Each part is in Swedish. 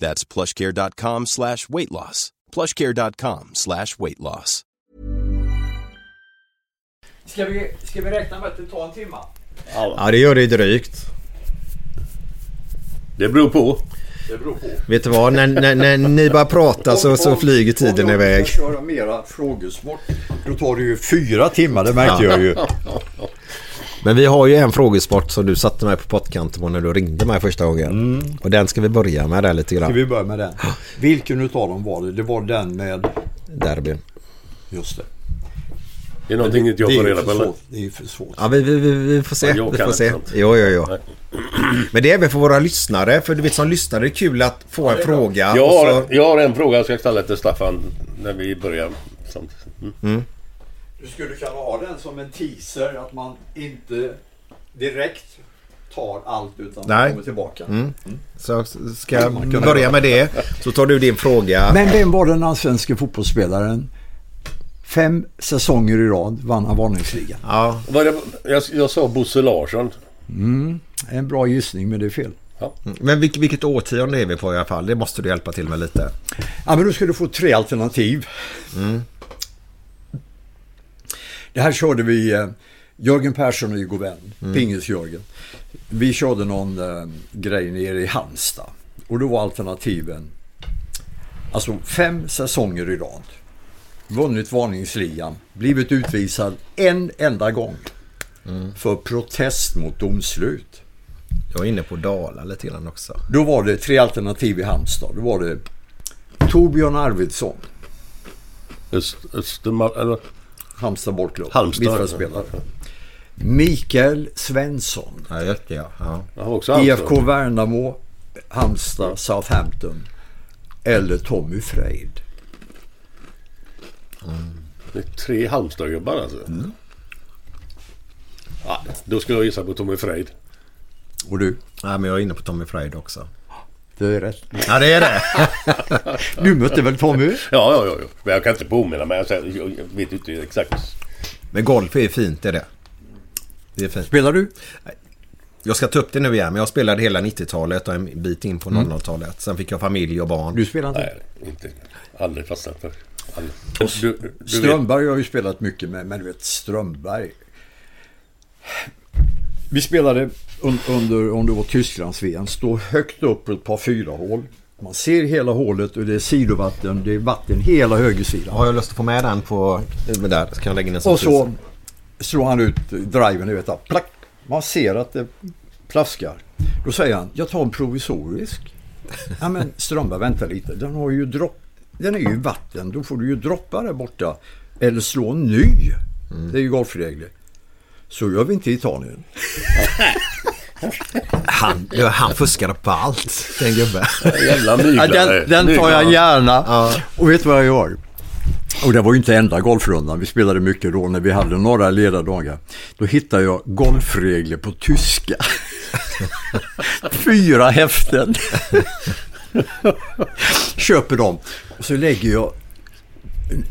That's plushcare.com slash weight loss. plushcare.com slash weight loss. Ska vi, ska vi räkna med att det tar en timme? Ja, det gör det drygt. Det beror på. Det beror på. Vet du vad? När, när, när ni bara pratar så, så flyger tiden Om jag iväg. ska köra mera frågesport, då tar det ju fyra timmar, det märkte jag ju. Men vi har ju en frågesport som du satte mig på pottkanten på när du ringde mig första gången. Och den ska vi börja med där lite Ska grann. vi börja med den? Vilken utav dem var det? Det var den med... Derbyn. Just det. Det är någonting inte jag det, får är reda på eller? det är ju för svårt. Ja, vi, vi, vi, vi får se. Ja, vi får se. Jo, jo, jo. Men det är även för våra lyssnare. För du vet som lyssnare är det kul att få en fråga. Jag har, så, jag har en fråga jag ska ställa till Staffan när vi börjar. samtidigt. Mm. Du skulle kunna ha den som en teaser, att man inte direkt tar allt utan Nej. kommer tillbaka. så ska jag börja med det. Så tar du din fråga. Men vem var den allsvenska fotbollsspelaren? Fem säsonger i rad vann han varningsligan. Ja, Var det, jag, jag sa Bosse Larsson. En bra gissning, men det är fel. men vilket, vilket årtionde är vi på i alla fall? Det måste du hjälpa till med lite. Ja, men då ska du få tre alternativ. Det här körde vi, eh, Jörgen Persson är ju god vän, Pingis-Jörgen. Vi körde någon eh, grej nere i Halmstad. Och då var alternativen, alltså fem säsonger i rad. Vunnit varningsligan, blivit utvisad en enda gång. För protest mot domslut. Jag är inne på Dala lite grann också. Då var det tre alternativ i Halmstad. Då var det Torbjörn Arvidsson, Öst, Östermal, eller? Halmstad Bollklubb, Halmstad. mittfältspelare. Mikael Svensson, Ja, just det, ja. ja. IFK Värnamo, Halmstad, Southampton. Eller Tommy Freid. Det är tre Halmstad-gubbar alltså. Mm. Ja, då skulle jag gissa på Tommy Freid. Och du? Nej, men jag är inne på Tommy Freid också. Det är rätt. Ja, det är det. Du mötte väl Tommy? Ja, ja, ja. ja. Men jag kan inte påminna mig. Jag jag vet inte exakt. Men golf är fint, det är det. Det är fint. Spelar du? Jag ska ta upp det nu igen, men jag spelade hela 90-talet och en bit in på 00-talet. Sen fick jag familj och barn. Du spelar inte? Nej, inte. Aldrig fastnat för. Aldrig. Du, du Strömberg har ju spelat mycket med, men du vet Strömberg. Vi spelade under, om det var Tysklands-VM, stå högt upp på ett par fyra hål. Man ser hela hålet och det är sidovatten, det är vatten hela högersidan. Har jag lust att få med den på... Där så kan jag lägga in som Och så slår han ut driven, du vet, plack. Man ser att det plaskar. Då säger han, jag tar en provisorisk. Ja men Strömberg, vänta lite. Den har ju dropp. Den är ju vatten. Då får du ju droppa där borta. Eller slå en ny. Det är ju golfregler. Så gör vi inte i Italien. Han, ja, han fuskade på allt, den gubben. jävla Ja, myglare. den, den tar jag gärna. Och vet du vad jag gör? Och det var ju inte enda golfrundan. Vi spelade mycket då när vi hade några ledardagar. Då hittade jag golfregler på tyska. Fyra häften. Köper dem. Och så lägger jag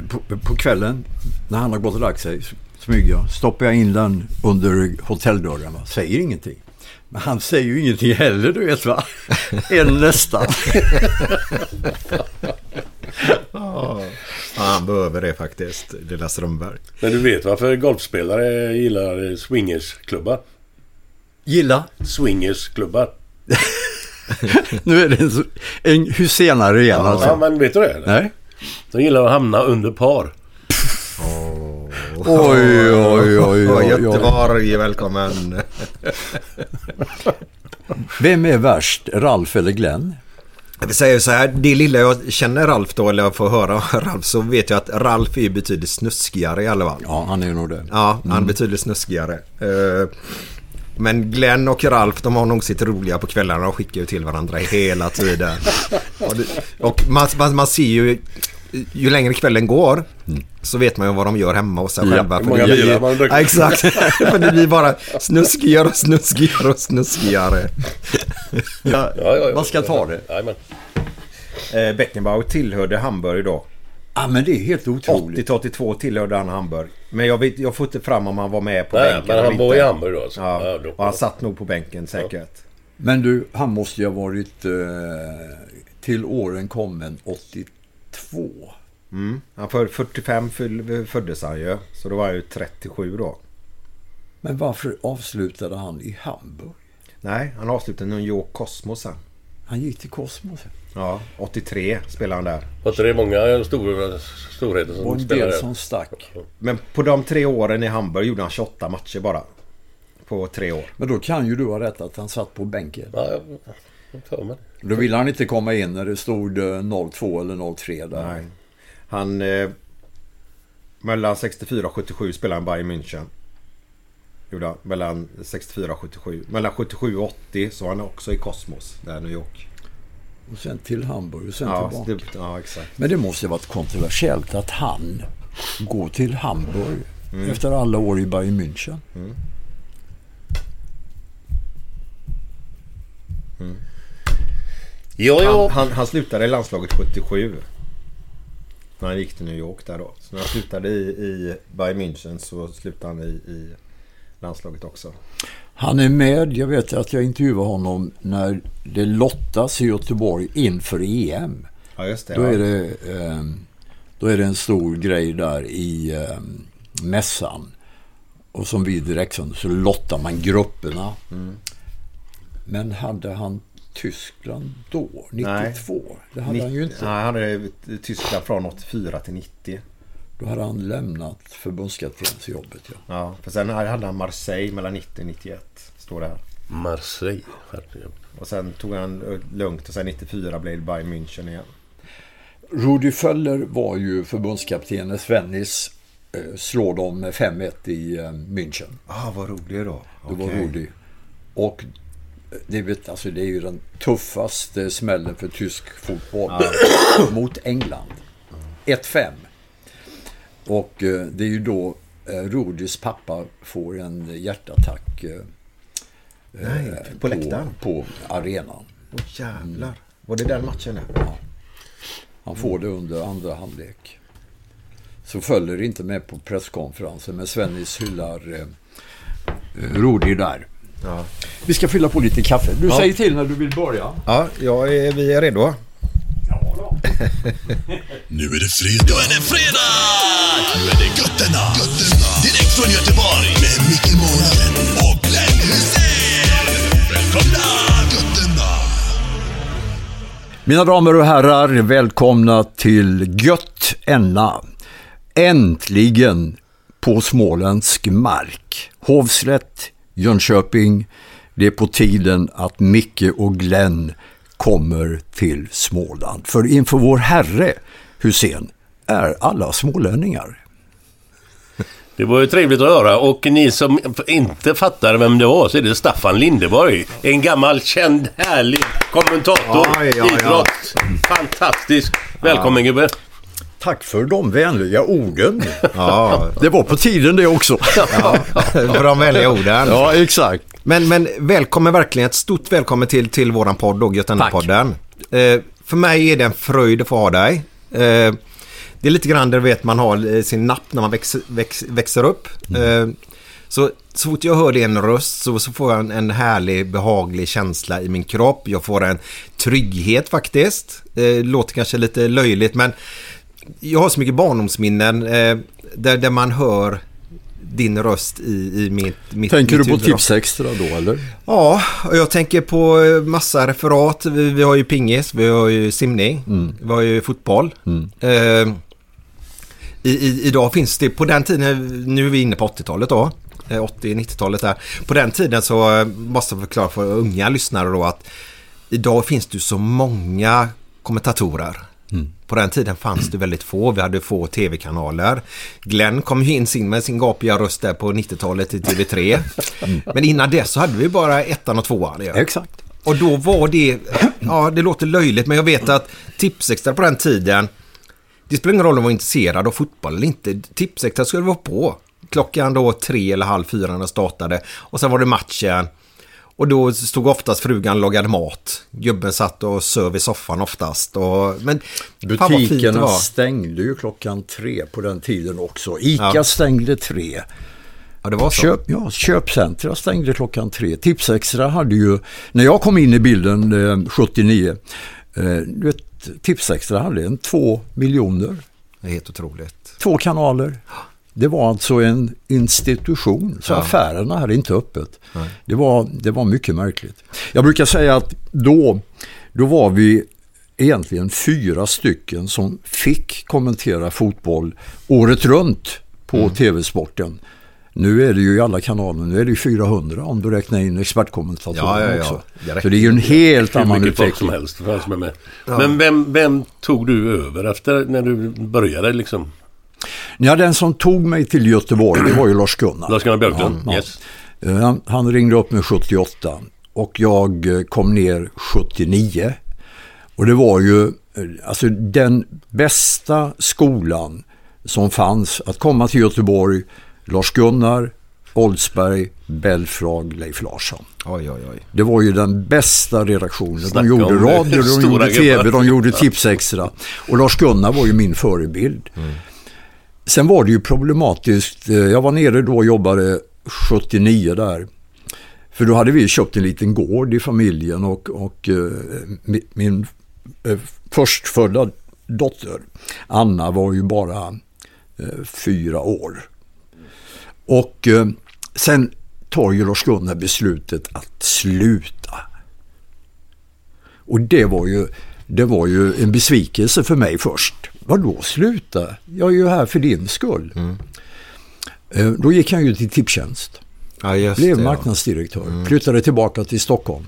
på, på kvällen när han har gått och lagt sig smyger jag, stoppar jag in den under hotelldörren. Va? Säger ingenting. Men han säger ju ingenting heller, du vet va? En nästan. Ja, han behöver det faktiskt, lilla Strömberg. Men du vet varför golfspelare gillar swingersklubbar? Gilla. Swingersklubbar. Nu är det en, en husenare igen alltså. Ja, men vet du det? eller? Nej. De gillar att hamna under par. Oj, oj, oj, oj, oj. Göteborg, välkommen. Vem är värst, Ralf eller Glenn? Vi säger så här, det lilla jag känner Ralf då, eller jag får höra Ralf, så vet jag att Ralf är betydligt snuskigare i alla fall. Ja, han är nog det. Ja, han är betydligt snuskigare. Eh, Men Glenn och Ralf de har nog sitt roliga på kvällarna och skickar ju till varandra hela tiden. Och, man, man, man ser ju, ju längre kvällen går så vet man ju vad de gör hemma hos sig Ja, själva. hur många bilar man druckit. ja, exakt. för det blir bara snuskigare och snuskigare och snuskigare. Ja, Ja, ja, ja. Man ska ta det. Jajamän. Eh, Beckenbauer tillhörde Hamburg då. Ja, men det är helt otroligt. 80-82 tillhörde han Hamburg. Men jag, vet, jag får inte fram om han var med på Nej, bänken men han bor inte. i Hamburg då alltså. Ja, Ja, då- och han satt nog på bänken säkert. Men du, han måste ju ha varit eh, till åren kommen 82. Mm. Han för 45 fyll- föddes han ju. Så då var han ju 37 då. Men varför avslutade han i Hamburg? Nej, han avslutade New York Cosmos sen. Han gick till Kosmos. Ja, 83 spelade han där. Inte det många stora storheter som en spelade del där? som stack. Men på de tre åren i Hamburg gjorde han 28 matcher bara. På tre år. Men då kan ju du ha rätt att han satt på bänken. Ja, jag jag. Då ville han inte komma in när det stod eh, 02 eller 03 där. Nej. Han... Eh, mellan 64 och 77 spelade han Bayern München. Gjorde han. Mellan 64 och 77. Mellan 77 och 80 så var han också i Cosmos. Där i New York. Och sen till Hamburg och sen Ja, tillbaka. det, ja, exakt. Men det måste ha varit kontroversiellt att han går till Hamburg efter alla år i Bayern München. Jo, Han, jo. han, han slutade i landslaget 77. När han gick till New York där då. Så när han slutade i, i Bayern München så slutade han i, i landslaget också. Han är med, jag vet att jag intervjuade honom när det lottas i Göteborg inför EM. Ja, just det. Då är det, eh, då är det en stor grej där i eh, mässan. Och som vi direkt så lottar man grupperna. Men hade han Tyskland då, 92? Det hade han ju inte. Nej, han hade Tyskland från 84 till 90. Då hade han lämnat förbundskaptensjobbet. Ja. Ja, för sen hade han Marseille mellan 90 och 91. Står det här. Marseille. Herregud. Och sen tog han lugnt och sen 94 blev det Bayern München igen. Rudi Föller var ju förbundskapten när Svennis eh, slår dem med 5-1 i eh, München. Ah, vad roligt då. Det var Rudi. Och det, vet, alltså, det är ju den tuffaste smällen för tysk fotboll mot England. 1-5. Och eh, det är ju då eh, Rudis pappa får en hjärtattack eh, Nej, på läktaren? på arenan. Åh jävlar. Var det den matchen där? Han får det under andra halvlek. Så följer inte med på presskonferensen, men Svennis hyllar eh, Rudi där. Ja. Vi ska fylla på lite kaffe. Du säger till när du vill börja. Ja, jag är, vi är redo. Nu är det fredag. Nu är det fredag! Nu är det götterna. götterna. Direkt från Göteborg med Micke Månaden och Glenn Hysén. Välkomna götterna! Mina damer och herrar, välkomna till Gött Enna. Äntligen på småländsk mark. Hovslätt, Jönköping. Det är på tiden att Micke och Glenn kommer till Småland. För inför vår Herre, Hussein, är alla smålänningar. Det var ju trevligt att höra och ni som inte fattar vem det var så är det Staffan Lindeborg. En gammal känd härlig kommentator. Ja, ja, ja. Idrott. Fantastisk. Välkommen gubbe. Tack för de vänliga orden. Ja, Det var på tiden det också. ja för de vänliga orden. Ja, exakt. Men, men välkommen verkligen. Ett stort välkommen till, till våran podd och Götene-podden. Eh, för mig är det en fröjd att få ha dig. Eh, det är lite grann där vet man har eh, sin napp när man växer, väx, växer upp. Eh, så, så fort jag hör en röst så, så får jag en, en härlig behaglig känsla i min kropp. Jag får en trygghet faktiskt. Det låter kanske lite löjligt men jag har så mycket barndomsminnen eh, där, där man hör din röst i, i mitt, mitt Tänker mitt du på huvud. Tipsextra då eller? Ja, och jag tänker på eh, massa referat. Vi, vi har ju pingis, vi har ju simning, vi har ju fotboll. Eh, i, i, idag finns det, på den tiden, nu är vi inne på 80-talet då, eh, 80-90-talet där. På den tiden så eh, måste jag förklara för unga lyssnare då att idag finns det så många kommentatorer. På den tiden fanns det väldigt få. Vi hade få tv-kanaler. Glenn kom ju in sin med sin gapiga röst där på 90-talet i TV3. Men innan dess så hade vi bara ettan och tvåan. Ja. Exakt. Och då var det, ja det låter löjligt men jag vet att Tipsextra på den tiden, det spelar ingen roll om man var intresserad av fotboll eller inte. Tipsextra skulle vara på. Klockan då tre eller halv fyra när startade. Och sen var det matchen. Och då stod oftast frugan och lagade mat. Gubben satt och söv i soffan oftast. Och, men Butikerna stängde ju klockan tre på den tiden också. Ica Ja. stängde tre. Ja, det var så. Köp, ja, köpcentra stängde klockan tre. Tipsextra hade ju, när jag kom in i bilden eh, 79, eh, Tipsextra hade en två miljoner, Det är helt otroligt. två kanaler. Det var alltså en institution, så Ja. affärerna hade inte öppet. Det var, det var mycket märkligt. Jag brukar säga att då, då var vi egentligen fyra stycken som fick kommentera fotboll året runt på Mm. tv-sporten. Nu är det ju i alla kanaler, nu är det ju 400 om du räknar in expertkommentatorer Ja, ja, ja. också. Det Så det är ju en helt annan utveckling. helst med. Men vem, vem tog du över efter när du började liksom? Ja, den som tog mig till Göteborg, det var ju Lars-Gunnar. Lars-Gunnar Björklund? Ja, ja. Yes. Eh, Han, han ringde upp mig 78 och jag eh, kom ner 79. Och det var ju eh, alltså den bästa skolan som fanns att komma till Göteborg. Lars-Gunnar, Oldsberg, Belfrag, Leif Larsson. Oj, oj, oj. Det var ju den bästa redaktionen. Snacka De gjorde radio, de gjorde tv, gubbar. de gjorde Tipsextra. Och Lars-Gunnar var ju min förebild. Sen var det ju problematiskt. Eh, jag var nere då och jobbade 79 där. För då hade vi köpt en liten gård i familjen och, och eh, min eh, förstfödda dotter Anna var ju bara eh, fyra år. Och eh, sen tar ju Lars-Gunnar beslutet att sluta. Och det var ju, det var ju en besvikelse för mig först. Vadå sluta? Jag är ju här för din skull. Eh, Då gick han ju till Tipstjänst. Ja, Blev det, marknadsdirektör. Flyttade tillbaka till Stockholm.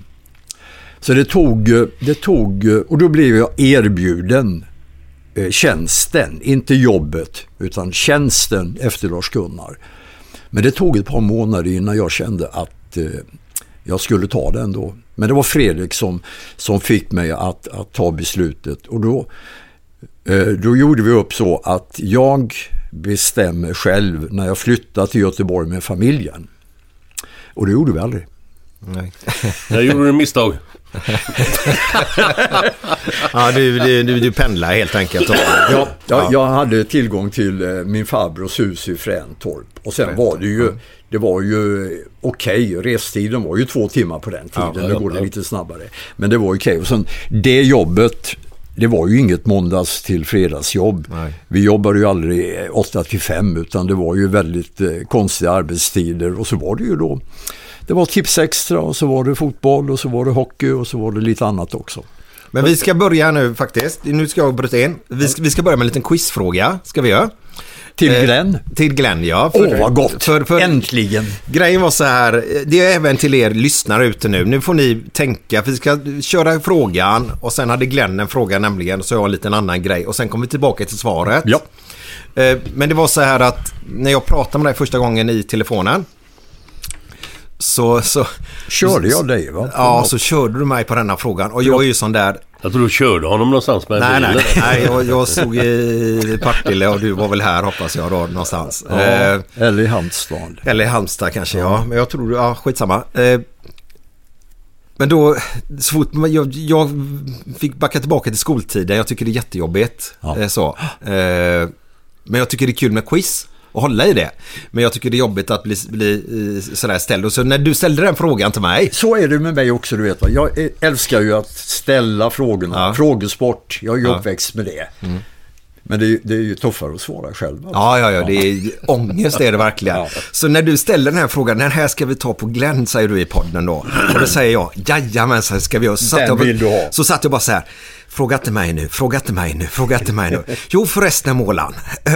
Så det tog, eh, det tog, eh, och då blev jag erbjuden tjänsten, inte jobbet, utan tjänsten efter Lars-Gunnar. Men det tog ett par månader innan jag kände att jag skulle ta den då. Men det var Fredrik som, som fick mig att, att ta beslutet. Och då, då gjorde vi upp så att jag bestämmer själv när jag flyttar till Göteborg med familjen. Och det gjorde vi aldrig. Nej. Där gjorde du misstag. Ja, du, du, du, du pendlar helt enkelt. Ja, jag, jag hade tillgång till eh, min farbrors hus i Fräntorp. Och sen var det ju, det var ju okej, restiden var ju två timmar på den tiden. Ja, nu ja, går det ja. lite snabbare. Men det var okej. Och sen det jobbet, det var ju inget måndags till fredagsjobb. Nej. Vi jobbade ju aldrig 8 till 5 utan det var ju väldigt eh, konstiga arbetstider. Och så var det ju då, det var tips extra och så var det fotboll och så var det hockey och så var det lite annat också. Men vi ska börja nu faktiskt. Nu ska jag bryta in. Vi ska, vi ska börja med en liten quizfråga. Ska vi göra? Till Eh, Glenn. Till Glenn, ja. Åh, vad gott! För, för, Äntligen! Grejen var så här, det är även till er lyssnare ute nu. Nu får ni tänka, för vi ska köra frågan och sen hade Glenn en fråga nämligen, så jag har en liten annan grej och sen kommer vi tillbaka till svaret. Ja. Eh, Men det var så här att när jag pratade med dig första gången i telefonen så, så, Körde jag dig va? ja, så körde du mig på denna frågan och jag är ju sån där Jag tror du körde honom någonstans med Nej, bilen. nej, nej jag, jag stod i Partille och du var väl här hoppas jag då någonstans. Ja, Eh, eller i Halmstad. eller i Halmstad kanske, ja. Men jag tror, ja skitsamma. Eh, Men då, så fort man, jag, jag fick backa tillbaka till skoltiden. Jag tycker det är jättejobbigt. Ja. eh, Så. Eh, men jag tycker det är kul med quiz och hålla i det. Men jag tycker det är jobbigt att bli, bli eh, sådär ställd. Och så när du ställde den frågan till mig. Så är det med mig också, du vet. Va? Jag eh, älskar ju att ställa frågorna. Ja. Frågesport, jag är ju Ja. uppväxt med det. Men det är, det är ju tuffare att svara själv. alltså. Ja, ja, ja, det är ångest är det verkligen. Ja. Så när du ställer den här frågan, den här ska vi ta på Glenn, säger du i podden då. Och då säger jag, jajamensan ska vi göra. Så Den jag, vill du ha. Så satt jag bara så här, fråga inte mig nu, fråga inte mig nu, fråga inte mig nu. Jo förresten Målan, eh,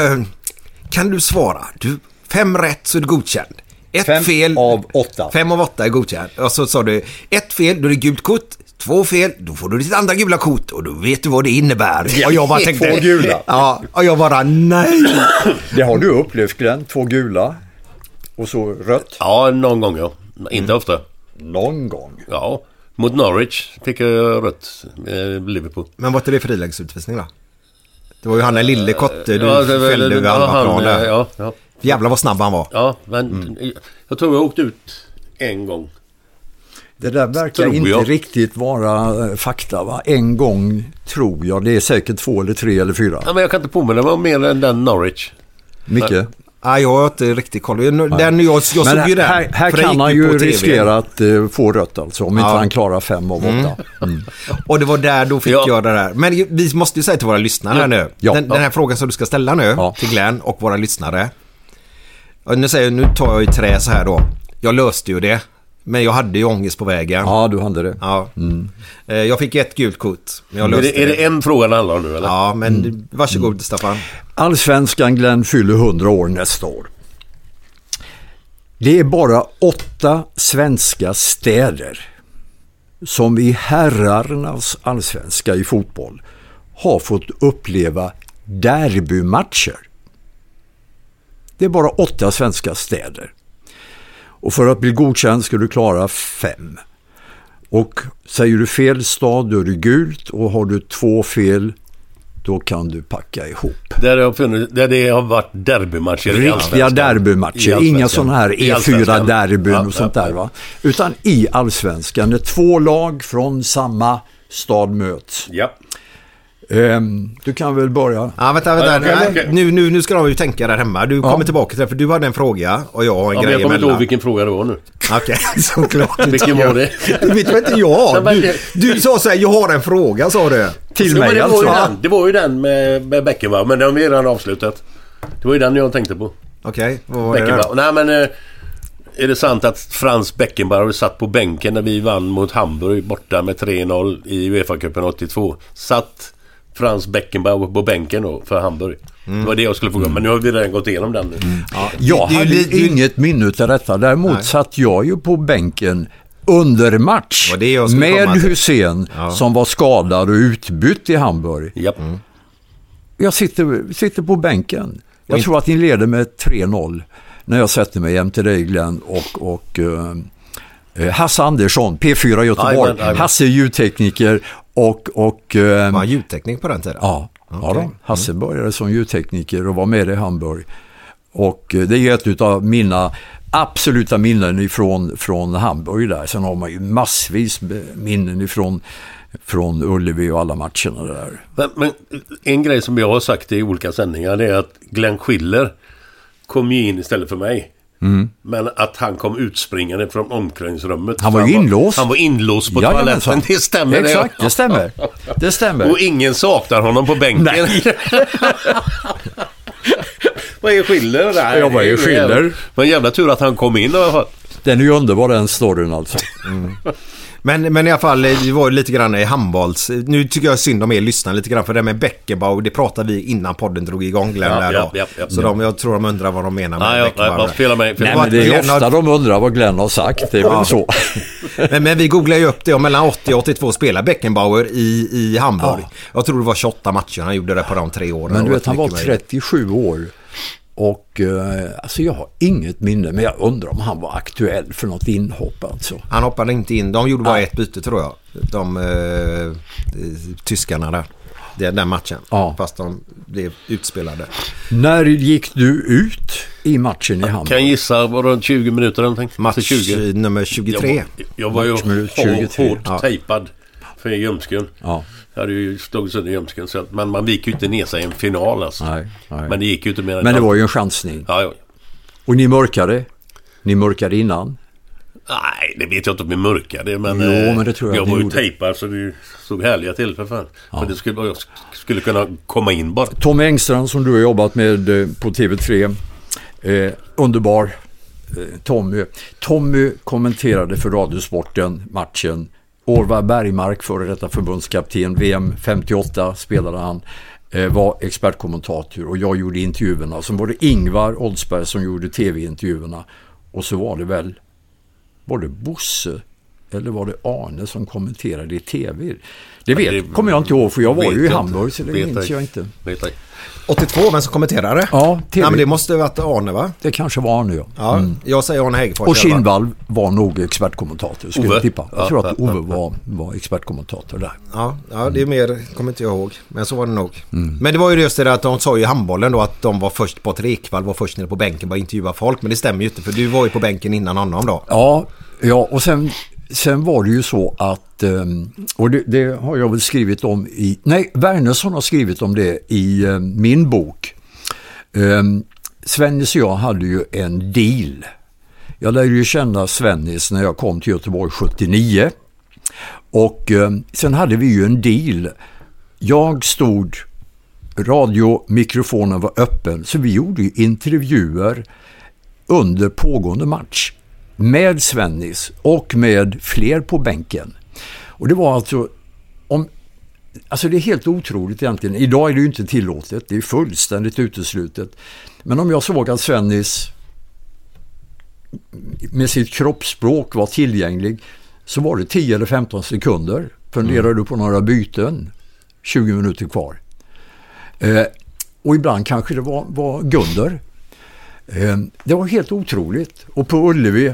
kan du svara? Du, fem rätt så är du godkänd. Ett Fem fel. av åtta. Fem av åtta är godkänd. Och så sa du, ett fel, då är det gult kort. Två fel, då får du ditt andra gula kort och då vet du vad det innebär. Och jag bara tänkte... Två gula. Ja, och jag bara nej. Det har du upplevt Glenn, två gula och så rött. Ja, någon gång ja. Inte ofta. Någon gång. Ja. Mot Norwich fick jag rött. Eh, Liverpool. Men var inte det frilägesutvisning då? Det var ju han den lille kotte du Ja, det fällde ja, halva. Ja, ja. Jävlar vad snabb han var. ja men jag tror jag åkte ut en gång. Det där verkar Tror inte jag. riktigt vara eh, fakta va? En gång tror jag. Det är säkert två eller tre eller fyra. Ja, men jag kan inte påminna mig om mer än den Norwich. Micke? Nej, jag har inte riktigt koll. Den, jag, jag såg ju den. här, här kan han ju riskera att eh, få rött alltså. Om inte Ja. han klarar fem av åtta. Mm. Och det var där då fick Ja. jag det där. Men vi måste ju säga till våra lyssnare här nu. Ja. Den, den här frågan som du ska ställa nu Ja. till Glenn och våra lyssnare. Och nu, säger, jag- nu tar jag i trä så här då. Jag löste ju det. Men jag hade ju ångest på vägen. Ja, du hade det. Ja. Eh, Jag fick ett gult kort. Men jag Är det, är det en fråga det handlar om nu eller? Ja, men varsågod Staffan. Allsvenskan Glenn fyller 100 år nästa år. Det är bara åtta svenska städer som i herrarnas allsvenska i fotboll har fått uppleva derbymatcher. Det är bara åtta svenska städer. Och för att bli godkänd ska du klara fem. Och säger du fel stad då är det gult och har du två fel då kan du packa ihop. Där, det har funnits, där det har varit derbymatcher Riktiga derbymatcher, inga sådana här I Allsvenskan. E4-derbyn Ja, och sånt ja, där va. Utan i allsvenskan, när två lag från samma stad möts. Ja. Ehm, du kan väl börja? Ja, vänta, vänta. Ja, okej. Nu, nu, nu ska de ju tänka där hemma. Du kommer tillbaka till det, för du hade en fråga och jag har en Ja, grej jag kommer inte ihåg vilken fråga det var nu. Okej, såklart. Vilken var det? Det vet väl inte jag. Du, du sa så här, jag har en fråga sa du. Till men mig det, var alltså? ju den, det var ju den med, med Beckenbauer, men den har vi redan avslutat. Det var ju den jag tänkte på. Okej, vad var det Beckenbauer. då? Nej men... eh, Är det sant att Frans Beckenbauer satt på bänken när vi vann mot Hamburg borta med 3-0 i Uefa-cupen 82? Satt Frans Beckenbauer på bänken då för Hamburg? Det var det jag skulle fråga men nu har vi redan gått igenom den nu. Jag Det är ju hade ju- inget minne av detta. Däremot Nej. satt jag ju på bänken under match jag med. Hussein Ja. som var skadad och utbytt i Hamburg. Japp. Jag sitter, sitter på bänken. Jag inte- tror att ni leder med 3-0 när jag sätter mig jämte dig Glenn och, och eh, Hasse Andersson, P4 Göteborg. Jajamän, jajamän. Hasse är ljudtekniker och... och eh, Var han ljudteknik på den tiden? Ja, ja Okej. då. Hasse började som ljudtekniker och var med i Hamburg. Och eh, det är ett av mina absoluta minnen ifrån från Hamburg där. Sen har man ju massvis minnen ifrån från Ullevi och alla matcherna där. Men, men en grej som jag har sagt i olika sändningar det är att Glenn Schiller kom ju in istället för mig. Men att han kom utspringande från omklädningsrummet. Han var ju inlåst. Han var inlåst på Jajamensan. toaletten. Det stämmer. Exakt, det stämmer. Det stämmer. Och ingen saknar honom på bänken. Vad är Schiller? Nej, Ja, vad är Schiller? Men jävla tur att han kom in i alla fall. Den är ju underbar den storyn alltså. Men, men i alla fall, det var ju lite grann i handbolls... Nu tycker jag synd om er lyssnare lite grann för det med Beckenbauer, det pratade vi innan podden drog igång Glenn Ja, där ja, då. ja, ja. Så de, jag tror de undrar vad de menar med Nej, ja, nej, fel mig. Fel Nej, men det är ofta de undrar vad Glenn har sagt. Det är väl så. men, men vi googlar ju upp det och mellan 80 och 82 spelade Beckenbauer i, i Hamburg. Jag tror det var 28 matcher han gjorde det på de tre åren. Men du Det vet, han var mycket möjligt. 37 år. Och eh, alltså jag har inget minne, men jag undrar om han var aktuell för något inhopp alltså. Han hoppade inte in. De gjorde bara ett byte tror jag. De eh, eh, tyskarna där. Det, den matchen. Ja. Fast de blev utspelade. När gick du ut i matchen i Hamburg. Kan gissa, var det runt 20 minuter eller någonting? Match Alltså 20. nummer Jag 23. var, jag var ju hårt, 23. hårt Ja. tejpad för ljumsken. Ja, Jag hade ju slagit sönder ljumsken. Så att, men man viker ju inte ner sig i en final alltså. nej, nej. Men det gick ju inte mer än Men det var ju en chansning. Ja, ja. Och ni mörkade. Ni mörkade innan. Nej, det vet jag inte om vi mörkade. Men, Jo, eh, men det tror jag jag var ju gjorde. tejpad så det såg härliga till för fan. För det skulle, jag skulle kunna komma in bara. Tom Engstrand som du har jobbat med eh, på TV3. Eh, underbar eh, Tommy. Tommy kommenterade för Radiosporten matchen. Orvar Bergmark, före detta förbundskapten, VM 58 spelade han, eh, var expertkommentator och jag gjorde intervjuerna. Sen var det Ingvar Oldsberg som gjorde tv-intervjuerna. Och så var det väl, var det Bosse eller var det Arne som kommenterade i tv? Det vet, det kommer jag inte ihåg för jag var ju i Hamburg så det Vet minns ej. jag inte. Vet ej. 82, vem som kommenterade? Ja, TV. Nej, men det måste ha varit Arne va? Det kanske var Arne ja. Ja, jag säger Arne Hägerfors. Och. Kindvall var nog expertkommentator skulle Ove? jag tippa. Jag Ja, tror att ja, Ove var, var expertkommentator där. Ja, ja, det är mer, kommer inte jag ihåg. Men så var det nog. Mm. Men det var ju just det där att de sa ju i handbollen då att de var först, Patrik Ekwall var först nere på bänken och intervjua folk. Men det stämmer ju inte för du var ju på bänken innan honom då. Ja, ja och sen, sen var det ju så att, ehm, och det, det har jag väl skrivit om i, nej Wernersson har skrivit om det i ehm, min bok. Ehm, Svennis och jag hade ju en deal. Jag lärde ju känna Svennis när jag kom till Göteborg 79. Och sen hade vi ju en deal. Jag stod, radiomikrofonen var öppen, så vi gjorde ju intervjuer under pågående match med Svennis och med fler på bänken. Och det var alltså, om, alltså det är helt otroligt egentligen. Idag är det ju inte tillåtet, det är fullständigt uteslutet. Men om jag såg att Svennis med sitt kroppsspråk var tillgänglig så var det 10 eller 15 sekunder. Funderar du på några byten? 20 minuter kvar. Eh, och ibland kanske det var, var Gunder. Eh, det var helt otroligt. Och på Ullevi,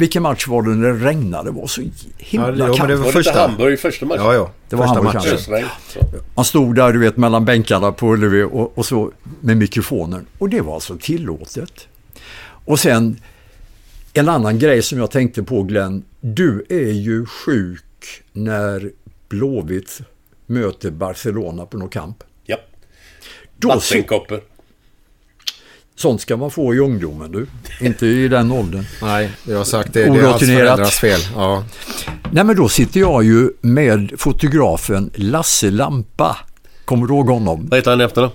vilken match var det när det regnade? Det var så himla Ja, det- kallt. det Var det inte Första. Hamburg i första matchen? Ja, ja. Det var Första Hamburg matchen. kanske. Man stod där du vet mellan bänkarna på Ullevi och, och så med mikrofonen. Och det var alltså tillåtet. Och sen en annan grej som jag tänkte på Glenn. Du är ju sjuk när Blåvitt möter Barcelona på någon kamp. Ja. Vattenkoppor. Sånt ska man få i ungdomen du. Inte i den åldern. Nej, jag har sagt det. Det är Orutinerat. föräldrars fel. Ja. Nej men då sitter jag ju med fotografen Lasse Lampa. Kommer du ihåg honom? Vad heter han i efternamn?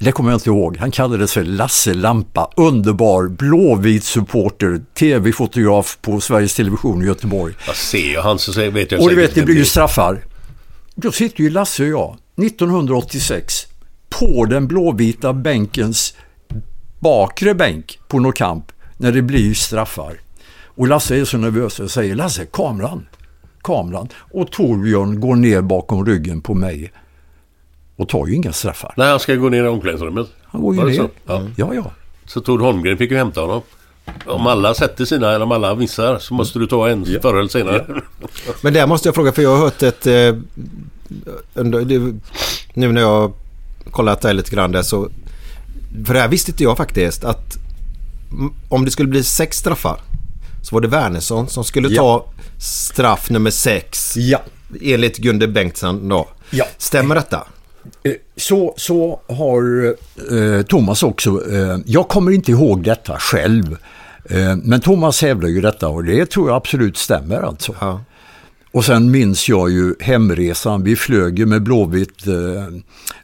Det kommer jag inte ihåg. Han kallades för Lasse Lampa. Underbar blåvit supporter, tv-fotograf på Sveriges Television i Göteborg. Jag ser ju han så vet jag Och du vet, det blir ju straffar. Då sitter ju Lasse och jag 1986 på den blåvita bänkens bakre bänk på någon kamp när det blir straffar. Och Lasse är så nervös och säger Lasse, kameran, kameran. Och Torbjörn går ner bakom ryggen på mig och tar ju inga straffar. Nej, han ska gå ner i omklädningsrummet. Han går ju ner. så? Ja. Ja, ja. Så Tord Holmgren fick ju hämta honom. Om alla sätter sina, eller om alla missar, så måste du ta en förr eller senare. Men där måste jag fråga, för jag har hört ett... Eh, under, det, nu när jag kollat det här lite grann där så... För det här visste inte jag faktiskt att om det skulle bli sex straffar så var det Wernersson som skulle Ja. ta straff nummer sex Ja. enligt Gunde Bengtsson då. Ja. Stämmer detta? Eh, Så, så har eh, Thomas också, eh, jag kommer inte ihåg detta själv, eh, men Thomas hävdar ju detta och det tror jag absolut stämmer alltså. Ja. Och sen minns jag ju hemresan, vi flög ju med Blåvitt eh,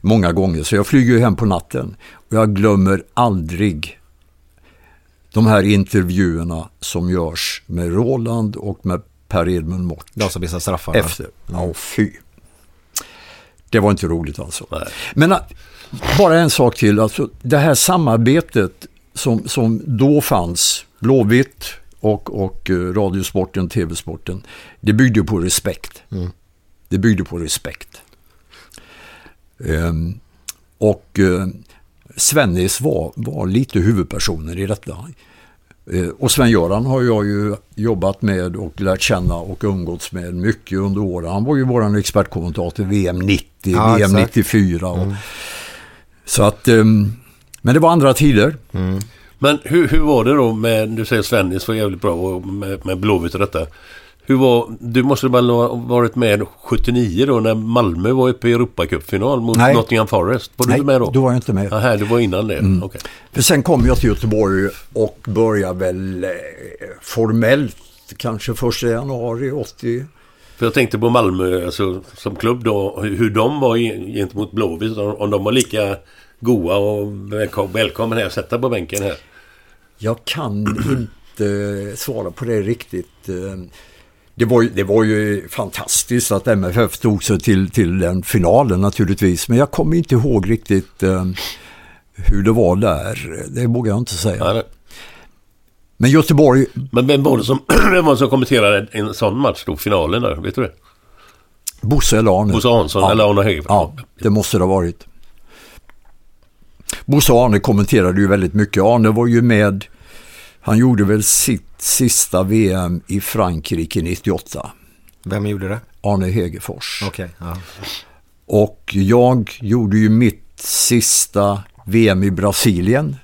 många gånger så jag flyger ju hem på natten. Jag glömmer aldrig de här intervjuerna som görs med Roland och med Per Edmund Mort. De som visar straffarna. Efter. Ja, fy. Det var inte roligt alltså. Nej. Men att, bara en sak till. Alltså, det här samarbetet som, som då fanns, Blåvitt och, och eh, Radiosporten, TV-sporten, det byggde på respekt. Det byggde på respekt. Ehm, och eh, Svennis var, var lite huvudpersonen i detta. Eh, Och Sven-Göran har jag ju jobbat med och lärt känna och umgåtts med mycket under åren. Han var ju våran expertkommentator VM 90, Ja, VM exakt. 94. Och, Så att, ehm, men det var andra tider. Men Men hur, hur var det då med, du säger Svennis var jävligt bra och med, med Blåvitt och detta. Hur var, du måste väl ha varit med 79 då när Malmö var uppe i Europacupfinal mot Nej. Nottingham Forest. Var du Nej, inte med då? då var jag inte med. Aha, du var innan det? Okej. För sen kom jag till Göteborg och började väl eh, formellt kanske 1 januari 80. För jag tänkte på Malmö alltså, som klubb då, hur de var gentemot Blåvitt. Om de var lika goa och välkom- välkommen här, sätta på bänken här. Jag kan inte svara på det riktigt. Det var, ju, det var ju fantastiskt att MFF tog sig till, till den finalen naturligtvis. Men jag kommer inte ihåg riktigt eh, hur det var där. Det vågar jag inte säga. Ja, det- Men Göteborg, Men vem var det som, vem var det som kommenterade en sån match då? Finalen där, vet du det? Bosse eller Arne? Bosse Hansson eller Arne Högberg? Ja, det måste det ha varit. Bosse Arne kommenterade ju väldigt mycket. Arne var ju med, han gjorde väl sitt sista VM i Frankrike 98. Vem gjorde det? Arne Hegerfors. Okej. ja. Och jag gjorde ju mitt sista VM i Brasilien.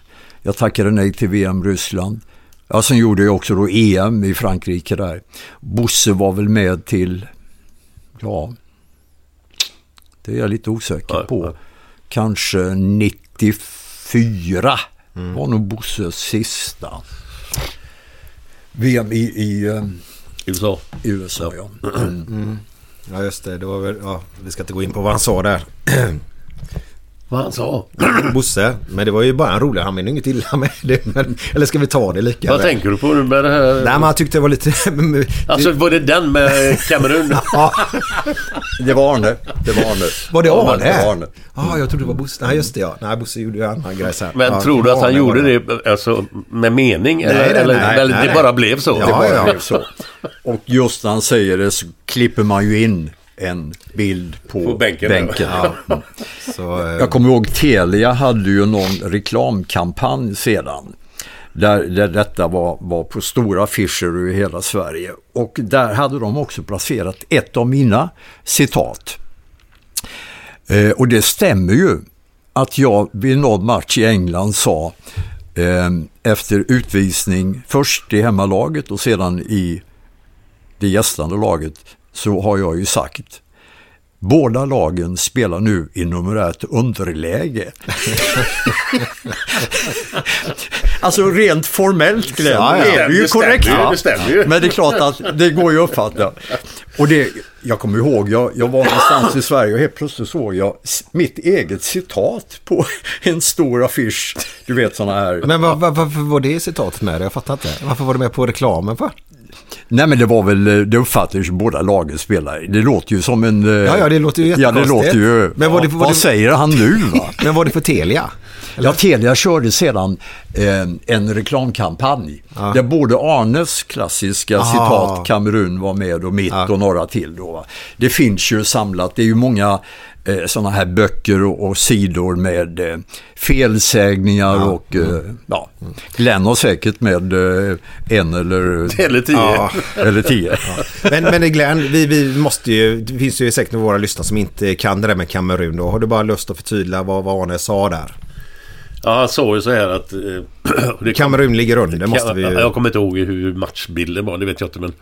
Jag tackade nej till VM Ryssland. Ja, sen gjorde jag också då EM i Frankrike där. Bosse var väl med till, ja, det är jag lite osäker Ja, på. ja. Kanske 94 var nog Bosses sista. VM i, i, eh, USA. i USA, ja. ja, just det. det var väl, ja, vi ska inte gå in på vad han sa där. Vad han sa? Bosse. Men det var ju bara en rolig. Han menade inget illa med det. Men, eller ska vi ta det lika? Vad tänker du på nu med det här? Nej, men han tyckte det var lite... Alltså var det den med Kamerun? ja, Det var Arne. Det var Arne. var det Ja, Arne? det var Arne. Ja, jag trodde det var Bosse. Nej, just det ja. Nej, Bosse gjorde ju annan grej sen. Men ja, tror du att han gjorde det alltså, med mening? eller, nej, eller, nej, eller nej, det nej. bara blev så? Ja, Det bara ja. blev så. Och just när han säger det så klipper man ju in en bild på, På bänken. bänken. Ja. Så, eh, Jag kommer ihåg Telia hade ju någon reklamkampanj sedan. Där, där detta var, var på stora affischer i hela Sverige. Och där hade de också placerat ett av mina citat. Eh, och det stämmer ju att jag vid någon match i England sa eh, efter utvisning först i hemmalaget och sedan i det gästande laget så har jag ju sagt Båda lagen spelar nu i numerärt underläge. alltså rent formellt Glenn, Ja, ja. är det ju Det stämmer korrekt. ju, va? det stämmer ju. Men det är klart att det går ju att uppfatta. Och det, jag kommer ihåg, jag, jag var någonstans i Sverige och helt plötsligt såg jag mitt eget citat på en stor affisch. Du vet sådana här. Men var, var, varför var det citatet med? Jag fattar inte. Varför var det med på reklamen för? Nej men det var väl, eh, det uppfattades ju båda lagen spelare. Det låter ju som en... eh, Ja, ja, det låter ju Ja, det jättekonstigt. låter ju... Men var det- ja, var vad det- säger han nu va? Men var det för Telia? Ja, Telia körde sedan en reklamkampanj där både Arnes klassiska Ah. citat Kamerun var med och mitt och några till. Då. Det finns ju samlat, det är ju många eh, sådana här böcker och, och sidor med eh, felsägningar och eh, ja, Glenn har säkert med eh, en eller, Eller tio. Ja. eller tio. Men, men Glenn, vi, vi måste ju, det finns ju säkert några våra lyssnare som inte kan det där med Kamerun då. Har du bara lust att förtydliga vad, vad Arne sa där? Ja, han sa ju så här att... eh, Kamerun ligger under, måste vi ju... Jag kommer inte ihåg hur matchbilden var, det vet jag inte. Men,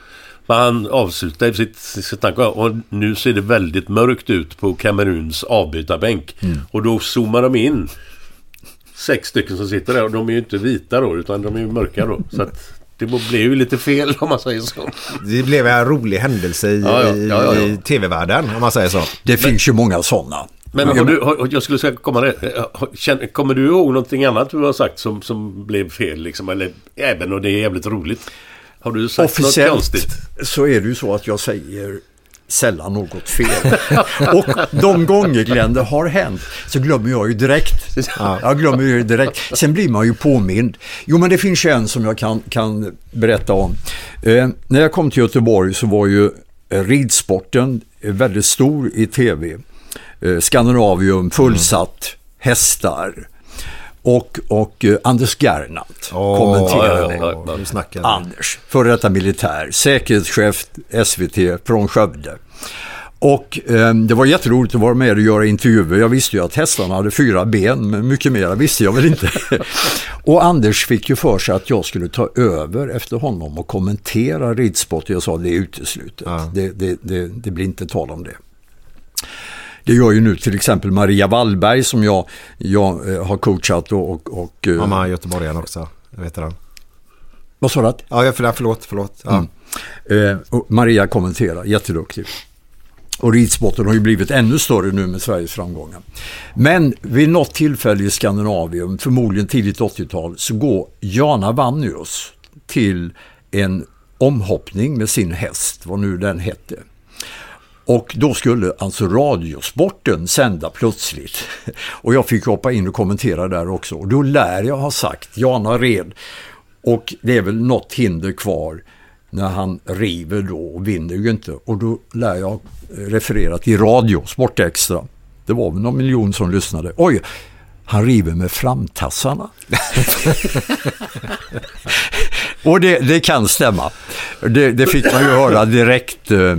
men han avslutade sitt, sitt tanke och nu ser det väldigt mörkt ut på Kameruns avbytarbänk. Mm. Och då zoomar de in sex stycken som sitter där och de är ju inte vita då utan de är ju mörka då. Så att det blev ju lite fel om man säger så. Det blev en rolig händelse i, Ja, ja, ja, ja, ja. i tv-världen om man säger så. Det finns ju många sådana. Men har du, har, jag skulle säga, komma det, känner- kommer du ihåg någonting annat du har sagt som, som blev fel liksom? Eller även och det är jävligt roligt. Har du sagt något Officiellt konstigt? så är det ju så att jag säger sällan något fel. och de gånger Glenn det har hänt så glömmer jag ju direkt. Jag glömmer ju direkt. Sen blir man ju påmind. Jo men det finns en som jag kan, kan berätta om. Eh, när jag kom till Göteborg så var ju eh, ridsporten eh, väldigt stor i tv. Eh, Skandinavium, fullsatt, hästar. Och, och eh, Anders Gernandt kommenterade ja, ja. Anders, före detta militär, säkerhetschef SVT från Skövde. Och eh, det var jätteroligt att vara med och göra intervjuer. Jag visste ju att hästarna hade fyra ben, men mycket mer visste jag väl inte. och Anders fick ju för sig att jag skulle ta över efter honom och kommentera ridsport. Jag sa det är uteslutet. Ja. Det, det, det, det blir inte tal om det. Det gör ju nu till exempel Maria Wallberg som jag, jag eh, har coachat och... och, och eh, Mamma göteborgaren också. Vet han. Vad sa du? att? Ja, förlåt, förlåt. Ja. Eh, och Maria kommenterar, jätteduktig. Och ridsporten har ju blivit ännu större nu med Sveriges framgångar. Men vid något tillfälle i Skandinavien, förmodligen tidigt 80-tal, så går Jana Vannius till en omhoppning med sin häst, vad nu den hette. Och då skulle alltså Radiosporten sända plötsligt. Och jag fick hoppa in och kommentera där också. Och då lär jag ha sagt, Jana red. Och det är väl något hinder kvar när han river då och vinner ju inte. Och då lär jag referera till radio, Sportextra. Det var väl någon miljon som lyssnade. Oj, han river med framtassarna. och det, det kan stämma. Det, det fick man ju höra direkt. eh,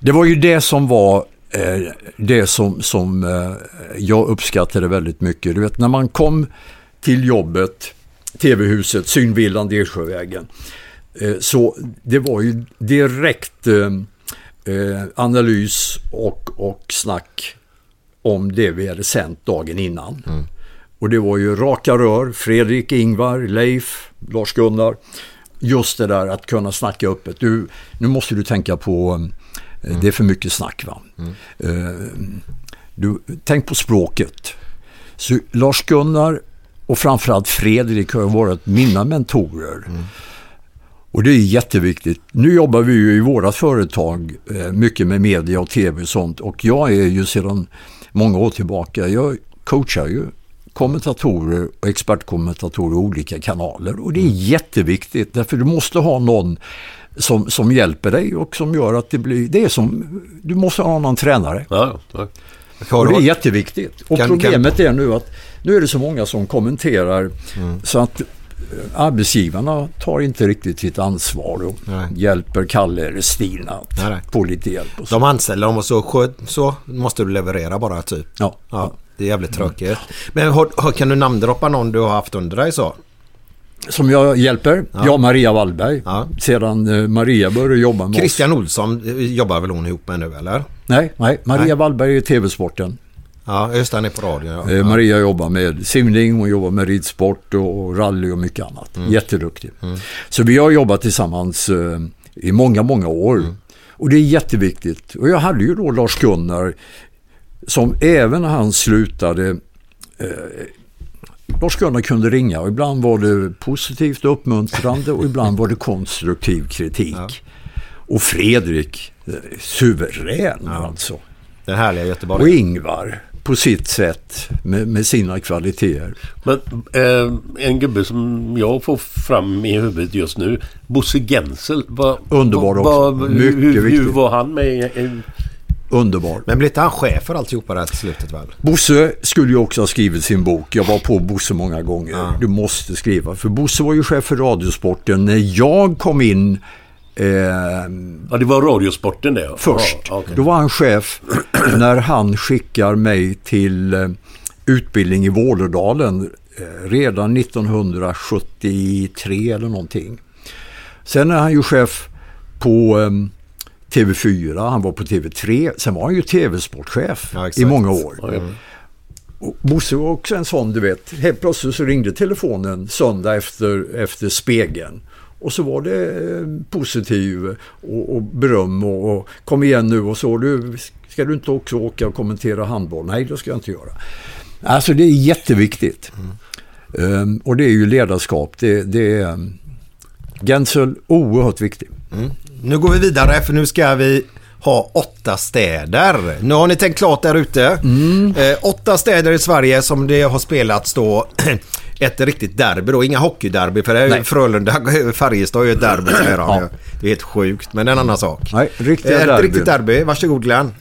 det var ju det som var eh, det som, som eh, jag uppskattade väldigt mycket. Du vet när man kom till jobbet, TV-huset, synvillan Delsjövägen. Eh, så det var ju direkt analys och, och snack om det vi hade sänt dagen innan. Och det var ju raka rör, Fredrik, Ingvar, Leif, Lars-Gunnar. Just det där att kunna snacka öppet. Du, nu måste du tänka på, Mm. det är för mycket snack va. Mm. du, tänk på språket. Så Lars-Gunnar och framförallt Fredrik har varit mina mentorer. Och det är jätteviktigt. Nu jobbar vi ju i våra företag eh, mycket med media och tv och sånt. Och jag är ju sedan många år tillbaka, jag coachar ju kommentatorer och expertkommentatorer i olika kanaler. Och det är jätteviktigt därför du måste ha någon som, som hjälper dig och som gör att det blir, det är som, du måste ha någon tränare. Ja, ja. Och det är jätteviktigt. Och Kan- problemet är nu att nu är det så många som kommenterar så att eh, arbetsgivarna tar inte riktigt sitt ansvar och Nej. hjälper Kalle eller Stina att Nej, nej. få lite hjälp. Och så. De anställer dem och så, så måste du leverera bara typ. Ja. Ja, det är jävligt tråkigt. Men har, har, kan du namndroppa någon du har haft under dig så? Som jag hjälper, jag Maria Wallberg. Ja. Sedan eh, Maria började jobba med Christian oss. Olsson eh, jobbar väl hon ihop med nu eller? Nej, nej, Maria Nej. Wallberg är TV-sporten. Ja, just det, han är på radion. Ja. Eh, Maria jobbar med simning, hon jobbar med ridsport och, rally och mycket annat. Mm. Jätteduktig. Så vi har jobbat tillsammans i många, många år. Mm. Och det är jätteviktigt. Och jag hade ju då Lars-Gunnar som även när han slutade Lars-Gunnar kunde ringa och ibland var det positivt och uppmuntrande och ibland var det konstruktiv kritik. Och Fredrik, eh, suverän alltså. Den härliga Och Göteborg. Ingvar på sitt sätt med, med sina kvaliteter. Men eh, en gubbe som jag får fram i huvudet just nu. Bosse Gensel. Vad, Underbar vad, också. vad, Mycket hur, hur viktig. var han med? i- i- Underbar. Men blir inte han chef för alltihopa det här till slutet väl? Bosse skulle ju också ha skrivit sin bok. Jag var på Bosse många gånger. Du måste skriva. För Bosse var ju chef för Radiosporten när jag kom in eh, Ja, det var Radiosporten det. ja. först. Ja, okej. Då var han chef när han skickar mig till eh, utbildning i Vålådalen eh, redan 1973 eller någonting. Sen är han ju chef på eh, TV4, han var på TV3, sen var han ju TV-sportchef Ja, i många år. Ja, ja. Och Bosse var också en sån, du vet. Helt plötsligt så ringde telefonen söndag efter, efter spegeln. Och så var det eh, positiv och, och beröm och, och kom igen nu och så. Du, ska du inte också åka och kommentera handboll? Nej, det ska jag inte göra. Alltså det är jätteviktigt. Ehm, och det är ju ledarskap. Det, det är um, Gensel, oerhört viktig. Nu går vi vidare för nu ska vi ha åtta städer. Nu har ni tänkt klart där ute. Eh, åtta städer i Sverige som det har spelats då ett riktigt derby då. Inga hockeyderby för det är Nej. Frölunda, Färjestad är ju ett derby säger de Ja. ju. Det är helt sjukt men en annan sak. Nej, riktiga Eh, Ett derbyn. riktigt derby. Varsågod Glenn.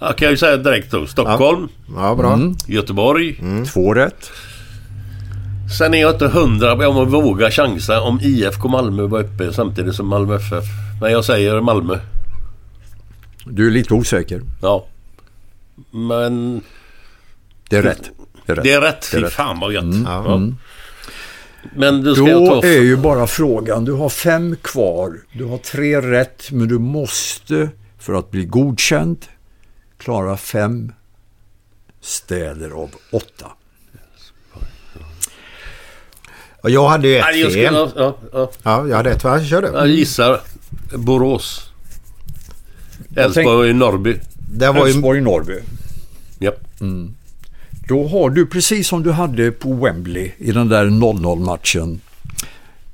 Jag kan ju säga direkt då. Stockholm, Ja, bra. Göteborg. Två rätt. Sen är jag inte hundra om jag vågar chansa om IFK Malmö var uppe samtidigt som Malmö FF. Men jag säger Malmö. Du är lite osäker. Ja. Men Det är rätt. Det är rätt. det är rätt. Fy fan vad gött. Ja. Ja. Men då ska jag Då ta... är ju bara frågan, du har fem kvar. Du har tre rätt, men du måste för att bli godkänd klara fem städer av åtta. Och jag hade ju ett Nej, jag, fel. skulle, ja, ja. Ja, jag hade ett fel. Kör du. jag gissar Borås. Älvsborg och Norrby. Det var ju... Elfsborg-Norrby. Ja. Då har du, precis som du hade på Wembley i den där 0-0-matchen,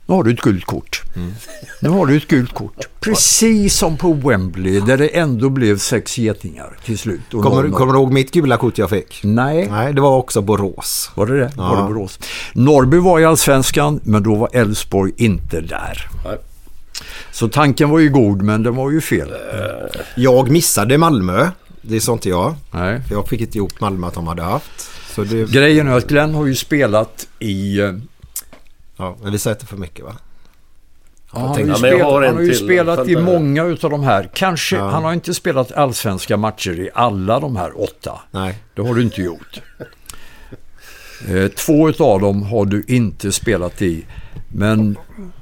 nu har du ett gult kort. Mm. Nu har du ett gult kort. Precis som på Wembley där det ändå blev sex getingar till slut. Kommer, 0-0. kommer du ihåg mitt gula kort jag fick? Nej, Nej, det var också Borås. var det det? Var Ja. det Borås? Norrby var i allsvenskan, men då var Elfsborg inte där. Nej. Så tanken var ju god, men den var ju fel. Jag missade Malmö. Det sa inte jag. Nej. För jag fick inte ihop Malmö att de hade haft. Det... Grejen är att Glenn har ju spelat i... Ja, men vi säger inte för mycket va? Ja, han har tänkte- ju, Ja, spelat, har han har ju spelat i många utav de här. Kanske, Ja. han har inte spelat allsvenska matcher i alla de här åtta. Nej. Det har du inte gjort. Eh, Två utav dem har du inte spelat i. Men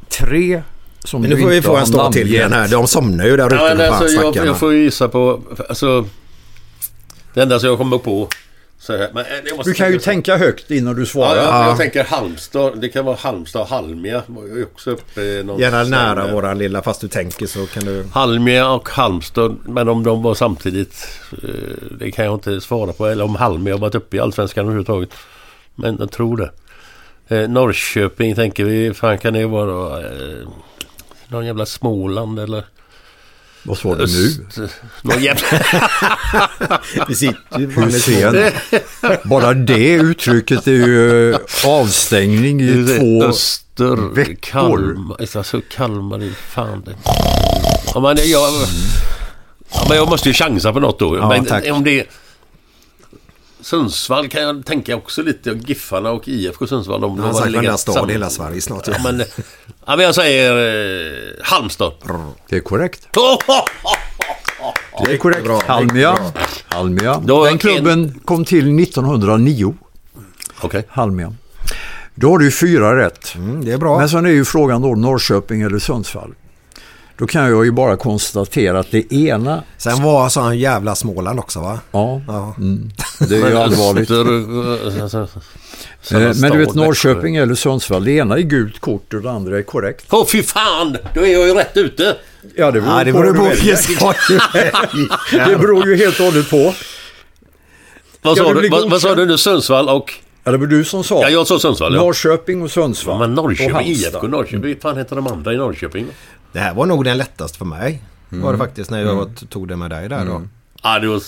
tre som Men du nu får vi få har en stad till igen här. De somnar ju där ute. Ja, alltså, jag, jag får ju gissa på... Alltså, det enda som jag kommer på... Så men, eh, Du kan ju tänka högt innan du Ja, svarar. jag, jag tänker Halmstad. Det kan vara Halmstad och Halmia. också uppe Gärna nära våran lilla, fast du tänker så kan du... Halmia och Halmstad. Men om de var samtidigt. eh, Det kan jag inte svara på. Eller om Halmia har varit uppe i Allsvenskan överhuvudtaget. Men jag tror det. Eh, Norrköping tänker vi. Fan kan det vara? Eh, någon jävla Småland eller Vad sa du nu? Någon jävla... Sitter ju? Bara det uttrycket är ju avstängning i två... Öster... veckor. Kalmar. Alltså Kalmar är fan det. Ja, men jag... Ja, men jag måste ju chansa på något då. Ja, men om det. Sundsvall kan jag tänka också lite. Giffarna och IFK Sundsvall. De, Han har sagt varenda stad i hela Sverige snart. Ja, men, ja, men jag säger eh, Halmstad. Det är korrekt. Oh, Det är korrekt. Bra. Halmia. Halmia. Då Den en- klubben kom till 1909. Okej. Halmia. Då har du fyra rätt. Mm, det är bra. Men sen är ju frågan då Norrköping eller Sundsvall. Då kan jag ju bara konstatera att det ena, Sen var så han jävla Småland också va? ja, Ja. mm, det är ju allvarligt. Alltså, Eh, Men du vet. Norrköping eller Sundsvall, det ena är gult kort och det andra är korrekt. Åh fy fan! Då är jag ju rätt ute. Ja, det beror Ja, det på beror på du Det beror ju helt och hållet på. Vad sa du vad, vad sa du nu? Sundsvall och... Ja, det var du som sa. Ja, jag sa Sundsvall ja. Norrköping och Ja, Sundsvall. men och Norrköping. IFK Norrköping. Vad fan heter de andra i Norrköping? Det här var nog den lättaste för mig. Mm. Var det faktiskt när jag t- tog det med dig där då. Ja, det var...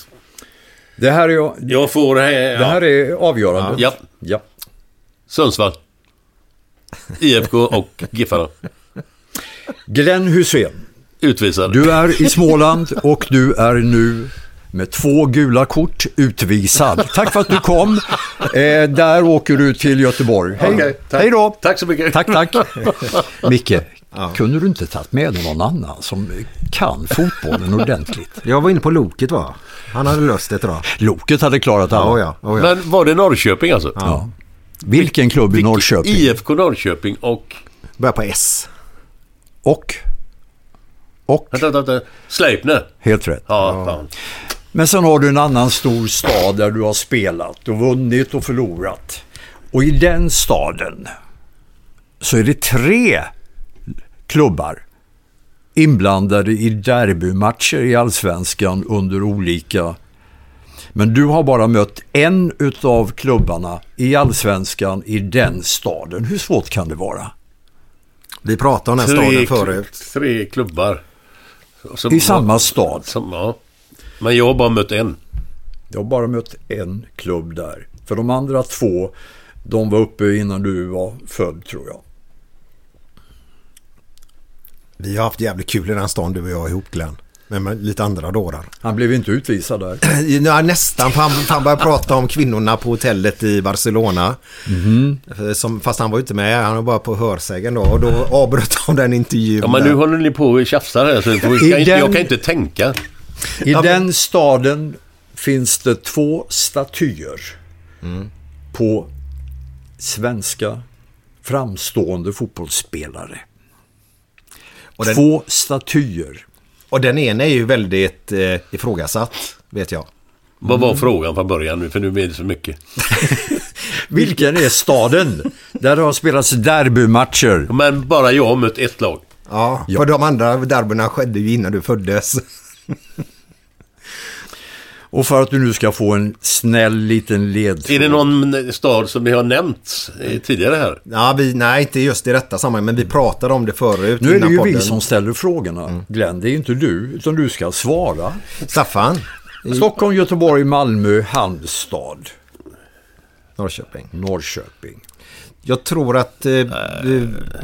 Det här är, Jag får... eh, Ja. det här är avgörande. Ja, Ja. Sundsvall. IFK och Giffarna. Glenn Hussein, Utvisade. du är i Småland och du är nu med två gula kort utvisad. Tack för att du kom. Eh, där åker du till Göteborg. Hej, tack. Hej då. Tack så mycket. Tack, tack. Micke, kunde du inte tagit med dig någon annan som kan fotbollen ordentligt? Jag var inne på Loket va? Han hade löst det idag. Loket hade klarat alla. Ja, ja. ja, ja. Men var det Norrköping alltså? Ja. Vilken klubb i Norrköping? IFK Norrköping och... Börjar på S. Och? Och? Vänta, vänta, vänta. Sleipner. Helt rätt. Ja, fan. Men sen har du en annan stor stad där du har spelat och vunnit och förlorat. Och i den staden så är det tre klubbar inblandade i derbymatcher i allsvenskan under olika... Men du har bara mött en utav klubbarna i allsvenskan i den staden. Hur svårt kan det vara? Vi pratade om den Tre, staden förut. tre klubbar. Som- I samma stad. Som, ja. Men jag har bara mött en. Jag har bara mött en klubb där. För de andra två, de var uppe innan du var född tror jag. Vi har haft jävligt kul i den stan du och jag ihop Glenn. Men med lite andra dårar. Han blev inte utvisad där. Ja, nästan. för Han, han började prata om kvinnorna på hotellet i Barcelona. Mhm. Eh, Som, fast han var ju inte med. Han var bara på hörsägen då. Och då avbröt de den intervjun. Ja, men där. nu håller ni på och tjafsar här så jag, kan inte, den- jag kan inte tänka. I Ja, men- den staden finns det två statyer på svenska framstående fotbollsspelare. Och den, Två statyer. och den ena är ju väldigt eh, ifrågasatt, vet jag. Vad var frågan från början nu? För nu är det så mycket. Vilken är staden? Där det har spelats derbymatcher. Men bara jag har mött ett lag. Ja, för de andra derbyna skedde ju innan du föddes. Och för att du nu ska få en snäll liten ledtråd. Är det någon stad som ni har nämnt eh, tidigare här? Ja, vi, nej, inte just i detta sammanhang, men vi pratade om det förut. Nu är det ju podden. vi som ställer frågorna, Glenn. Det är inte du, utan du ska svara. Staffan, Stockholm, Göteborg, Malmö, Halmstad, Norrköping. Norrköping. Jag tror att eh,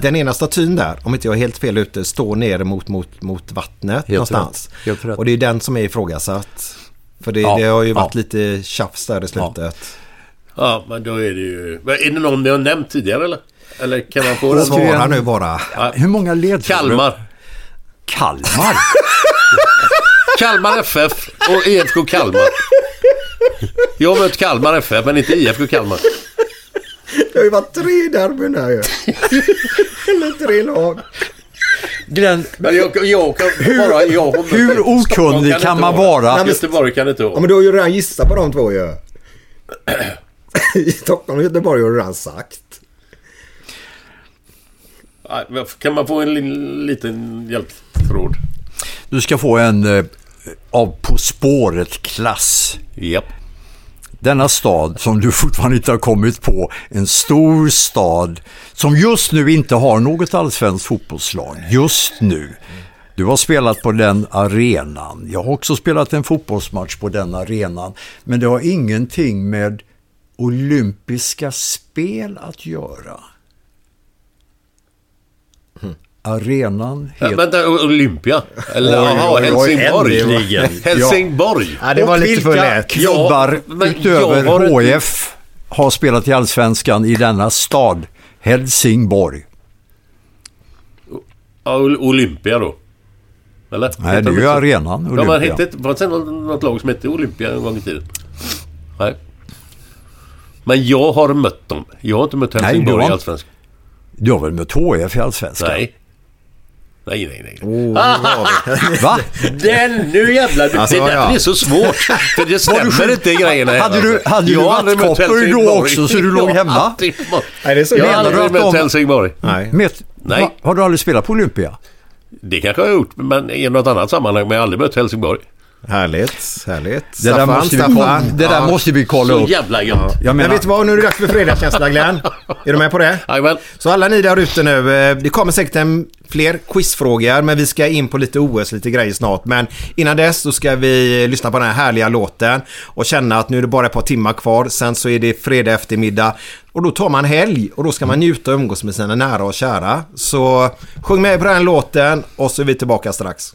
den ena statyn där, om inte jag är helt fel ute, står ner mot, mot, mot vattnet någonstans. rätt. Helt rätt. Och det är den som är ifrågasatt. För det, Ja, det har ju ja. varit lite tjafs där i slutet. Ja, men då är det ju... Men Är det någon ni har nämnt tidigare eller? Eller kan man få den? Svara nu bara. Hur många ledtrådar? Kalmar. Kalmar? Kalmar FF och IFK Kalmar. Jag har mött Kalmar FF men inte IFK Kalmar. Det har ju varit tre derbyn här ju. Eller tre lag. Glenn, Men jag, jag kan bara... Jag hur okunnig kan inte man vara? vara? Göteborg kan det inte Ja, vara. men du har ju redan gissat på de två ju. I Stockholm och Göteborg har du redan sagt. Nej, Kan man få en li- liten hjälptråd? Du ska få en eh, av På spåret-klass. Japp. Denna stad som du fortfarande inte har kommit på, en stor stad som just nu inte har något allsvenskt fotbollslag. Just nu. Du har spelat på den arenan. Jag har också spelat en fotbollsmatch på den arenan. Men det har ingenting med olympiska spel att göra. Arenan Ja, heter... vänta, Olympia? Eller Oj, jaha, oj, oj, Helsingborg? äntligen. Helsingborg? Ja, det var Och lite för lätt. klubbar Ja, men utöver har HF har spelat i Allsvenskan i denna stad? Helsingborg. Ja, Ol- Olympia då? Eller? Nej, det är ju arenan Ja, men Olympia. hette, var det inte något, lag som hette Olympia en gång i tiden? Nej. Men jag har mött dem. Jag har inte mött Nej, Helsingborg du har i. Allsvenskan. Du har väl mött HF i Allsvenskan? Nej. Nej, nej, nej. Oh, Va? Den, nu jävlar. Alltså, det, ja. det är så svårt. För det stämmer inte grejerna. Hade du- alltså. hade du Jag mött vattkoppor då också, så du låg hemma? Nej, det är så Jag har aldrig du mött Helsingborg. Nej. Met, Nej. Va? Har du aldrig spelat på Olympia? Det kanske jag har gjort, men i något annat sammanhang. Men jag har aldrig mött Helsingborg. Härligt, härligt. Det där, måste vi, kolla, det där Ja. måste vi kolla Så upp. jävla gött. Jag Men menar, vet du vad, nu är det dags för fredagskänsla Glenn. Är du med på det? Jajamän. Så alla ni där ute nu, eh, det kommer säkert en, fler quizfrågor men vi ska in på lite OS, lite grejer snart. Men innan dess så ska vi lyssna på den här härliga låten och känna att nu är det bara ett par timmar kvar. Sen så är det fredag eftermiddag och då tar man helg och då ska man njuta och umgås med sina nära och kära. Så sjung med på den låten och så är vi tillbaka strax.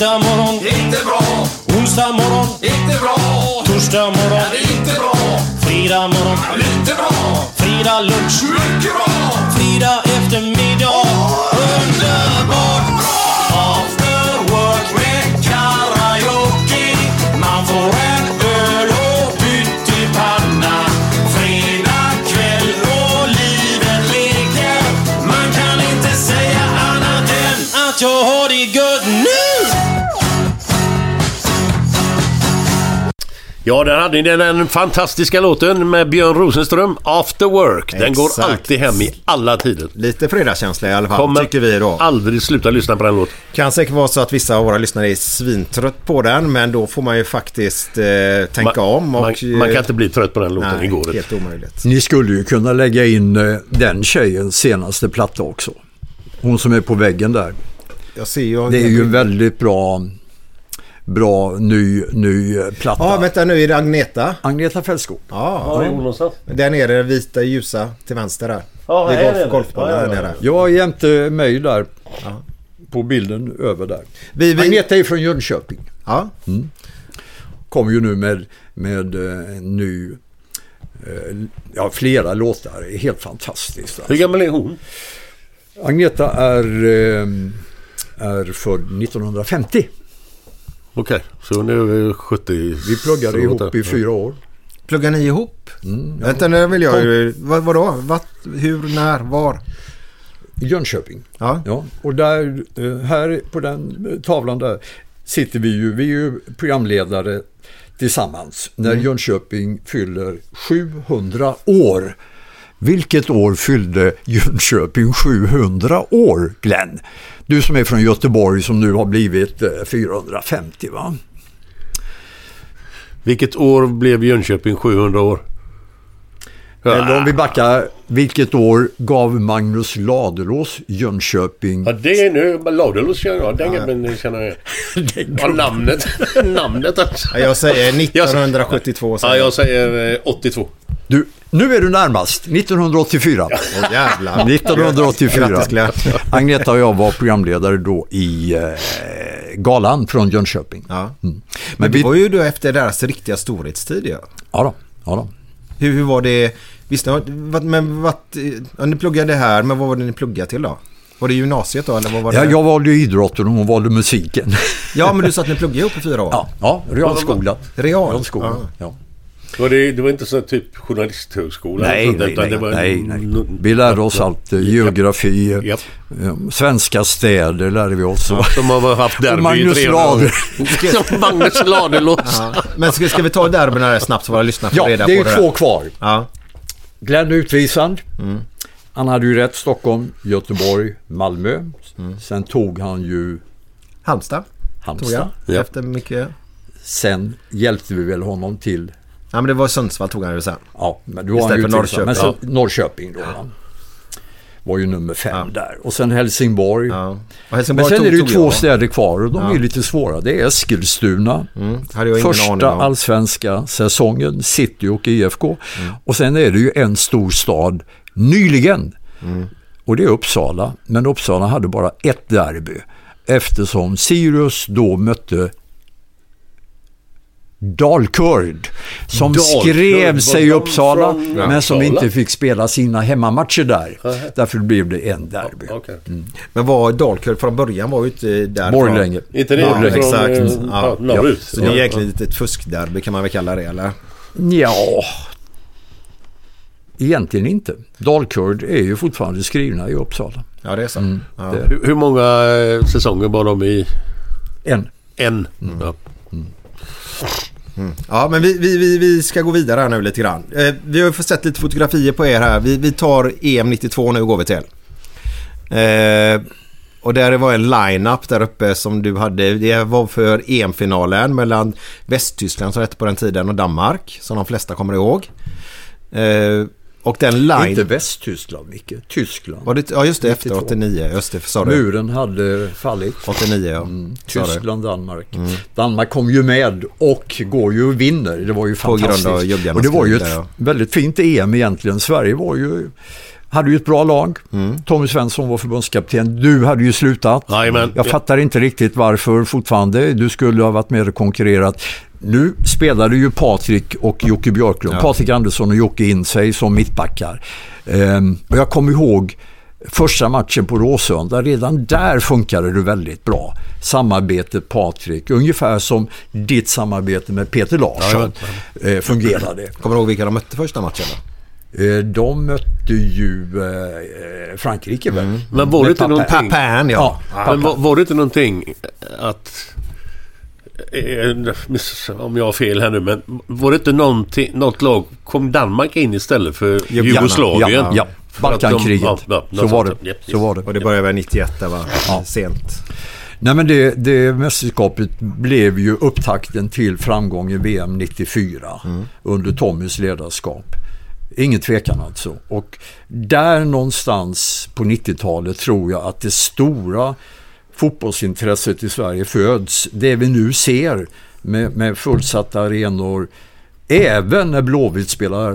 Tisdag morgon, inte bra. Onsdag morgon, inte bra. Torsdag morgon, inte bra. Fredag morgon, lite bra. Fredag lunch, mycket bra. Fredag eftermiddag, Ja, där hade ni den, den fantastiska låten med Björn Rosenström, After Work. Den går Exakt. alltid hem i alla tider. Lite fredagskänsla i alla fall, Kommer tycker vi då. aldrig sluta lyssna på den låten. Kan säkert vara så att vissa av våra lyssnare är svintrött på den, men då får man ju faktiskt eh, tänka Man- om. Och, man, man kan inte bli trött på den låten. Nej, igår. helt omöjligt. Ni skulle ju kunna lägga in eh, den tjejens senaste platta också. Hon som är på väggen där. Jag ser ju... Det är ju en väldigt bra, bra ny, ny platta. Ja, vänta nu är det Agneta. Agneta Fältskog. Ja, någonstans? där nere, vita ljusa till vänster där. Ja, Vid golf, golfbollen Ja, ja, där ja. nere. Jag jämte mig där. Ja. På bilden över där. Vi, vi, Agneta är från Jönköping. ja. Kommer ju nu med, med eh, en ny, eh, ja flera låtar. Helt fantastiskt. Hur Alltså. gammal är hon? Agneta är, eh, är född 1950. Okej, så hon är över 70. Vi pluggade ihop i fyra år. Pluggar ni ihop? Mm, ja. Vänta, nu vill jag ju... Vad, vadå? Vad, hur, när, var? I Jönköping. Ja. Ja, och där, eh, här på den eh, tavlan där sitter vi ju, vi är ju programledare tillsammans när Jönköping fyller 700 år. Vilket år fyllde Jönköping 700 år, Glenn? Du som är från Göteborg som nu har blivit eh, 450 va? Vilket år blev Jönköping 700 år? Eller om vi backar, vilket år gav Magnus Ladulås Jönköping Ja, det är nu... Ladulås känner jag. Den gubben känner jag. Ja, namnet. namnet alltså. Ja, Jag säger 1972. Ja, jag säger eh, 82. Du, nu är du närmast, 1984. Åh, jävlar. 1984. Grattis Glenn. Agneta och jag var programledare då i eh, galan från Jönköping. Ja. Men Men vi, det var ju då efter deras riktiga storhetstid ja. ja, då, ja då. Hur, hur var det? Visst, men vad, ja, ni pluggade här, men vad var det ni pluggade till då? Var det gymnasiet då eller vad var det? Ja, jag valde idrotten och hon valde musiken. ja men du sa att ni pluggade ihop i fyra år? Ja, ja realskola. Real? Realskola, Ja. Ja. Var det, det var inte så typ journalisthögskola? Nej, eller sånt nej, nej, det var nej, nej. Vi lärde oss allt. eh, Geografi, eh, Japp. eh, svenska städer lärde vi oss. Som har haft derby Magnus i tre Lade. år. Magnus Ladulås. Ja. Men ska, ska vi ta derbyna där snabbt så våra lyssnare får Ja, reda det är på ju det två där? kvar. Ja. Glenn utvisad. Mm. Han hade ju rätt Stockholm, Göteborg, Malmö. Mm. Sen tog han ju Halmstad, Halmstad. jag. Ja. Efter mycket... Sen hjälpte vi väl honom till, Ja men det var Sundsvall tog han ju sen. ja, men han Istället ju för utvisad. Men Norrköping. sen, Norrköping då. va. Var ju nummer fem Ja. där. Och sen Helsingborg. Ja. Och Men Helsingborg sen tog, är det ju två jag. städer kvar och de Ja. är lite svåra. Det är Eskilstuna, Mm. Första allsvenska säsongen, City och IFK. Mm. Och sen är det ju en stor stad nyligen. Mm. Och det är Uppsala. Men Uppsala hade bara ett derby. Eftersom Sirius då mötte Dalkurd som Dalkurd, skrev sig i Uppsala från men som inte fick spela sina hemmamatcher där. Därför blev det en derby. Okej. Men var Dalkurd från början var ju inte där. Borlänge. Inte det Ja, från exakt. eh, Ja. ja? Så det är egentligen ett, fuskderby kan man väl kalla det eller? Ja, egentligen inte. Dalkurd är ju fortfarande skrivna i Uppsala. Ja det är så. Mm, ja. det- Hur, hur många eh, säsonger var de i? En. En. Mm. Ja. Ja, men vi, vi, vi, vi ska gå vidare här nu lite grann. Eh, vi har ju sett lite fotografier på er här. Vi, vi tar EM 92 nu går vi till. Eh, och där var en line-up där uppe som du hade. Det var för EM-finalen mellan Västtyskland som hette på den tiden och Danmark. Som de flesta kommer ihåg. Eh, och den line... Inte Västtyskland, Micke. Tyskland. Var det, ja just det, efter 92. 89. Just det, sa du. Muren hade fallit. 89 ja. Mm. Tyskland, Danmark. Danmark kom ju med och går ju och vinner. Det var ju På grund av fantastiskt. Och det var ju ett där, ja. väldigt fint EM egentligen. Sverige var ju, hade ju ett bra lag. Mm. Tommy Svensson var förbundskapten. Du hade ju slutat. Jajamän. Jag fattar inte riktigt varför fortfarande. Du skulle ha varit med och konkurrerat. Nu spelade ju Patrik och Jocke Björklund, Ja. Patrik Andersson och Jocke in sig som mittbackar. Ehm, och jag kommer ihåg första matchen på Råsunda, redan där funkade det väldigt bra. Samarbetet Patrik, ungefär som ditt samarbete med Peter Larsson eh, fungerade. Kommer du ihåg vilka de mötte första matchen då? Eh, de mötte ju eh, Frankrike väl? Men var det inte Papin. någonting... Papan ja. Ja, Men var, var det inte någonting att om jag har fel här nu, men var det inte något lag, kom Danmark in istället för Ja, Jugoslavien? Ja, ja. För att de- Balkankriget. ja, ja, så, var det. Så var det. Och det började väl 91 där va? Ja. Sent. Nej men det, det mästerskapet blev ju upptakten till framgång i VM 94 under Tommys ledarskap. Ingen tvekan alltså. Och där någonstans på 90-talet tror jag att det stora fotbollsintresset i Sverige föds. Det vi nu ser med, med fullsatta arenor. Även när Blåvitt spelar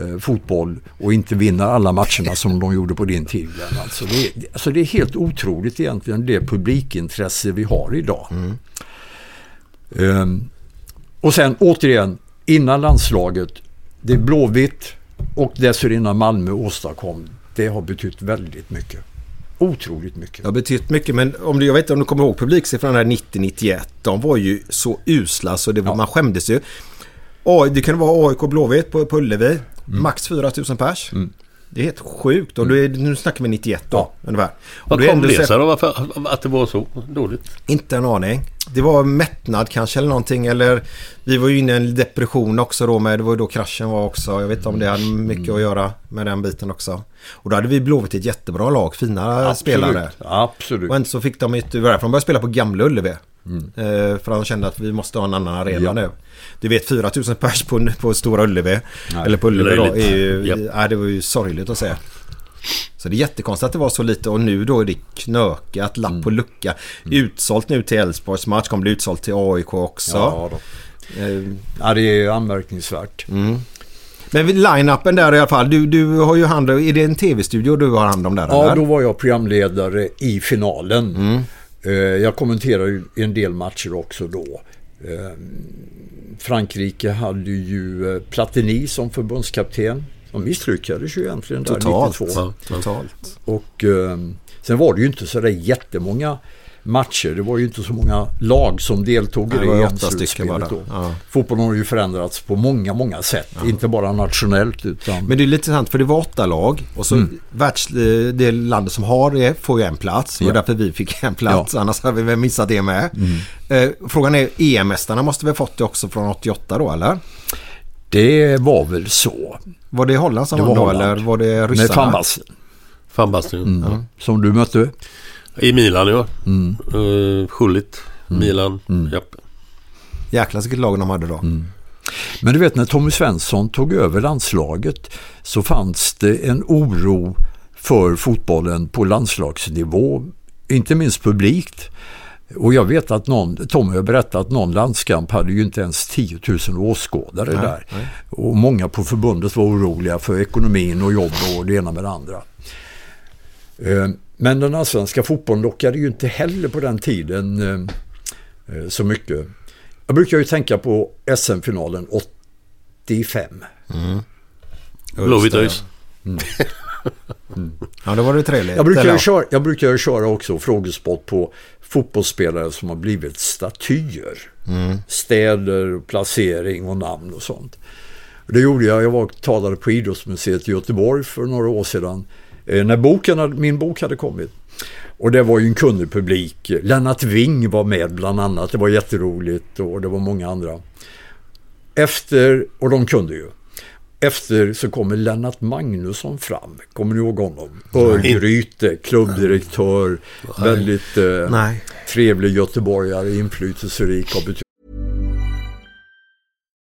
eh, fotboll och inte vinner alla matcherna som de gjorde på din tid. Alltså det, är- alltså det är helt otroligt egentligen det publikintresse vi har idag. Ehm, och sen återigen, innan landslaget, det Blåvitt och dessförinnan Malmö åstadkom, det har betytt väldigt mycket. Otroligt mycket. Det har betytt mycket men om du, jag vet inte om du kommer ihåg publiksiffrorna där 90-91. De var ju så usla så det, var- Ja. man skämdes ju. Det kunde vara AIK Blåvitt på, på Ullevi. Max 4000 pers. Det är helt sjukt. Och är, nu snackar vi 91 då. Ja. Ungefär. Och Vad kom ändå det sig då? Varför, att det var så dåligt? Inte en aning. Det var mättnad kanske eller någonting. Eller vi var ju inne i en depression också då med. Det var ju då kraschen var också. Jag vet inte om det hade mycket att göra med den biten också. Och då hade vi Blåvitt ett jättebra lag. Fina spelare. Absolut. Och inte så fick de var därför de började spela på Gamla Ullevi. Eh, för de kände att vi måste ha en annan arena Ja. nu. Du vet 4000 pers på, på Stora Ullevi. Eller på Ullevi då. Är ju, Japp. ja, det var ju sorgligt att säga. Så det är jättekonstigt att det var så lite och nu då är det knökat, lapp på lucka. Utsålt nu till Elfsborgs match, kommer bli utsålt till AIK också. Ja, då. Eh, ja, det är anmärkningsvärt. Men vid line-upen där i alla fall. Du, du har ju hand om, är det en tv-studio du har hand om där? Ja, eller? då var jag programledare i finalen. Eh, Jag kommenterade ju en del matcher också då. Eh, Frankrike hade ju eh, Platini som förbundskapten. De misslyckades ju egentligen där Totalt. 92. Ja, ja. Totalt. Och eh, sen var det ju inte så där jättemånga matcher. Det var ju inte så många lag som deltog Nej, i det EM-slutspelet bara. då. Ja. Fotbollen har ju förändrats på många, många sätt. Inte bara nationellt utan... Men det är lite intressant för det var åtta lag och så världs, eh, det landet som har det får ju en plats. Det var Mm. Ja. därför vi fick en plats. Annars hade vi väl missat det med. Mm. Eh, frågan är, EM-mästarna måste väl fått det också från 88 då eller? Det var väl så. Var det Holland som Det vann var då Holland. eller var det ryssarna? Van Basten. Fan Bastian. Ja. Som du mötte. I Milan ja. Mm. Uh, Schullit. Milan. Japp. Jäklar vilket lag de hade då. Mm. Men du vet när Tommy Svensson tog över landslaget så fanns det en oro för fotbollen på landslagsnivå. Inte minst publikt. Och jag vet att någon, Tommy har berättat att någon landskamp hade ju inte ens 10 000 åskådare Nej, där. Och många på förbundet var oroliga för ekonomin och jobb och det ena med det andra. Men den allsvenska fotbollen lockade ju inte heller på den tiden eh, eh, så mycket. Jag brukar ju tänka på SM-finalen 85. Blåvitt ÖIS. Ja, då var det trevligt. Jag brukar, ju köra, jag brukar ju köra också frågesport på fotbollsspelare som har blivit statyer. Städer, placering och namn och sånt. Det gjorde jag. Jag var talade på Idrottsmuseet i Göteborg för några år sedan. Eh, när boken min bok hade kommit. Och det var ju en kunnig publik. Lennart Wing var med bland annat. Det var jätteroligt och det var många andra. Efter, och de kunde ju. Efter så kommer Lennart Magnusson fram. Kommer ni ihåg honom? Örgryte, klubbdirektör, väldigt eh, trevlig göteborgare, inflytelserik betyder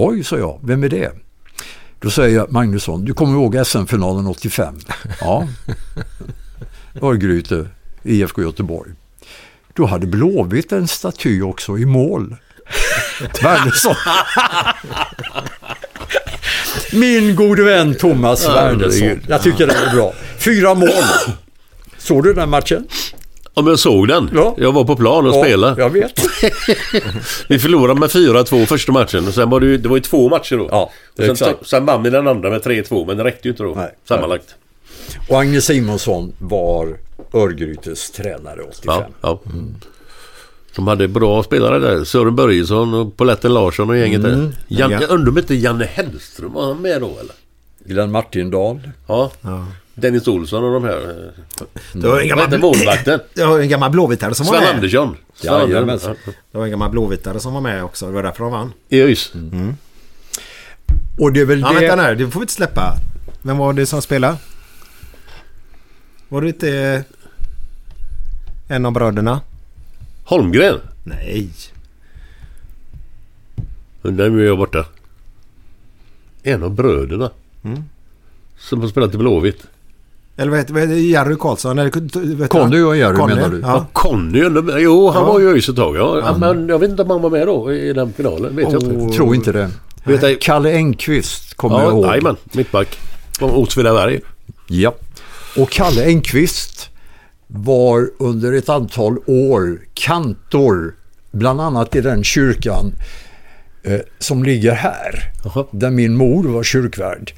Oj, sa jag, vem är det? Då säger Magnusson, du kommer ihåg SM-finalen 85? Ja. Örgryte, IFK Göteborg. Då hade Blåvitt en staty också i mål. Wernersson. Min gode vän Thomas Wernersson. Jag tycker det är bra. Fyra mål. Såg du den matchen? Om jag såg den. Ja. Jag var på plan och spelade. Jag vet. Vi förlorade med 4-2 första matchen och sen var det ju, det var ju två matcher då. Ja, sen, exakt. sen vann vi den andra med 3-2 men det räckte ju inte då. Nej. Sammanlagt. Och Agne Simonsson var Örgrytes tränare 85. Ja, ja. De hade bra spelare där. Sören Börjesson och Poletten Larsson och gänget där. Jan, Ja. Jag undrar om inte Janne Hellström var han med då eller? Glenn Martindal. Ja. Dennis Olsson och de här. Det var en Vad gammal, hette målvakten? det var en gammal blåvitare som var Sven med. Andersson. Sven Jajamensan. Andersson. Det var en gammal blåvitare som var med också. Det var därför de vann. I ÖIS. Och det är väl Ja, det... vänta nu. Det får vi inte släppa. Vem var det som spelade? Var det inte eh, en av bröderna? Holmgren. Nej. Undrar nu är jag borta. En av bröderna. Som har spelat i Blåvitt. Eller vad heter det? Jerry Karlsson? Eller? Conny och Jerry Conny, menar du? Ja. Conny, jo han Ja. var ju i ÖIS ett tag. Ja. Men jag vet inte om han var med då i den finalen. Vet jag inte. Tror inte det. Vet jag, Kalle Engqvist kommer jag ja, ihåg. jajamän. Mittback. Från Åtvidaberg. Ja. Och Kalle Engqvist var under ett antal år kantor, bland annat i den kyrkan eh, som ligger här, Jaha. där min mor var kyrkvärd.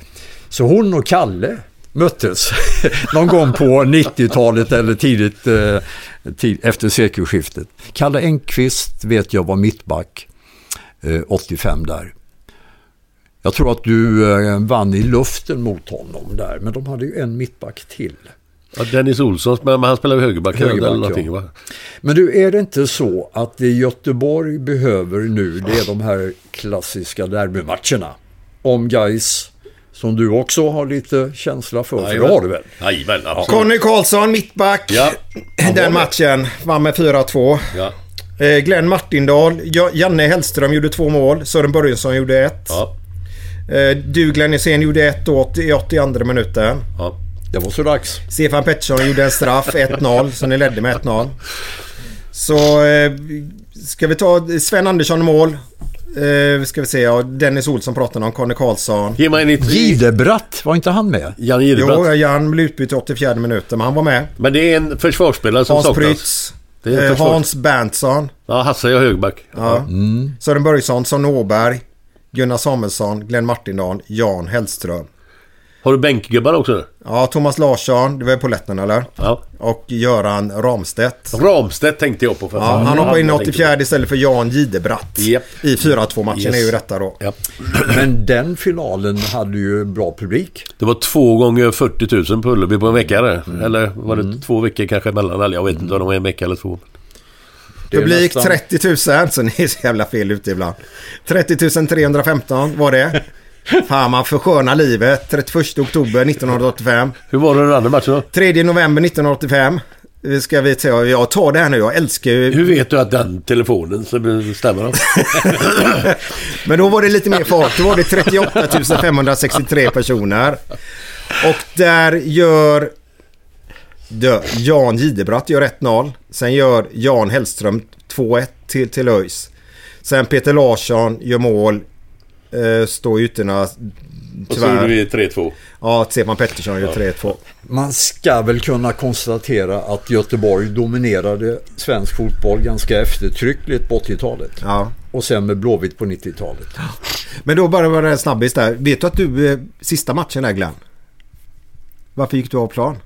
Så hon och Kalle möttes någon gång på 90-talet eller tidigt eh, tid, efter sekelskiftet. Kalle Engqvist vet jag var mittback eh, 85 där. Jag tror att du eh, vann i luften mot honom där, men de hade ju en mittback till. Ja, Dennis Olsson, men han spelar högerback. Högerback, eller någonting, ja. va? Men du, är det inte så att det Göteborg behöver nu, det är de här klassiska derbymatcherna? Om Gais som du också har lite känsla för, för det har du väl? Jajamän, absolut. Conny Karlsson, mittback. Ja. Den matchen vann med 4-2. Ja. Eh, Glenn Martindal, Ja- Janne Hellström gjorde två mål. Sören Börjesson gjorde ett. Ja. Eh, Du Glenn Hysén gjorde ett åt i 82 minuten. Ja. Det var så dags. Stefan Pettersson gjorde en straff, 1-0, så ni ledde med 1-0. Så eh, ska vi ta Sven Andersson i mål. Eh, ska vi se, ja, Dennis Olsson pratade om, Conny Karlsson. Ge mig en i... Gidebratt, var inte han med? Jan Jo, Gidebratt. Jan blev utbytt i 84 minuten, men han var med. Men det är en försvarsspelare som Hans saknas. Prytz. Det är en Eh, försvars- Hans Berntsson. Ja, Hasse är högerback. Ja. Sören Börjesson, Son Åberg. Gunnar Samuelsson, Glenn Martindal, Jan Hellström. Har du bänkgubbar också? Ja, Thomas Larsson, det var ju poletten eller? Ja. Och Göran Ramstedt. Ramstedt tänkte jag på för Ja, fan. han hoppade in i jag tänkte 84 istället för Jan Gidebratt. Japp. I 4-2 matchen Yes. är ju detta då. Ja. Men den finalen hade ju bra publik. Det var två gånger 40 000 på Ullevi på en vecka där. Mm. Eller var det två veckor kanske emellan? Eller jag vet inte om det var en vecka eller två. Publik nästan- 30 000, så ni är så jävla fel ute ibland. 30 315 var det. Fan man förskönar livet. 31 oktober 1985. Hur var det den andra matchen då? 3 november 1985. Eh, Ska vi ta, jag tar det här nu, jag älskar ju... Hur vet du att den telefonen stämmer? Men då var det lite mer folk. Då var det 38 563 personer. Och där gör... Jan Gidebratt gör 1-0. Sen gör Jan Hellström 2-1 till, till ÖIS. Sen Peter Larsson gör mål. Eh, står ute några... Och så Tyvärr. gjorde vi 3-2. Ja, Stefan Pettersson gör 3-2. Man ska väl kunna konstatera att Göteborg dominerade svensk fotboll ganska eftertryckligt på 80-talet. Ja. Och sen med Blåvitt på 90-talet. Men då bara var det en snabbis där. Vet du att du, eh, sista matchen där Glenn. Varför gick du av plan?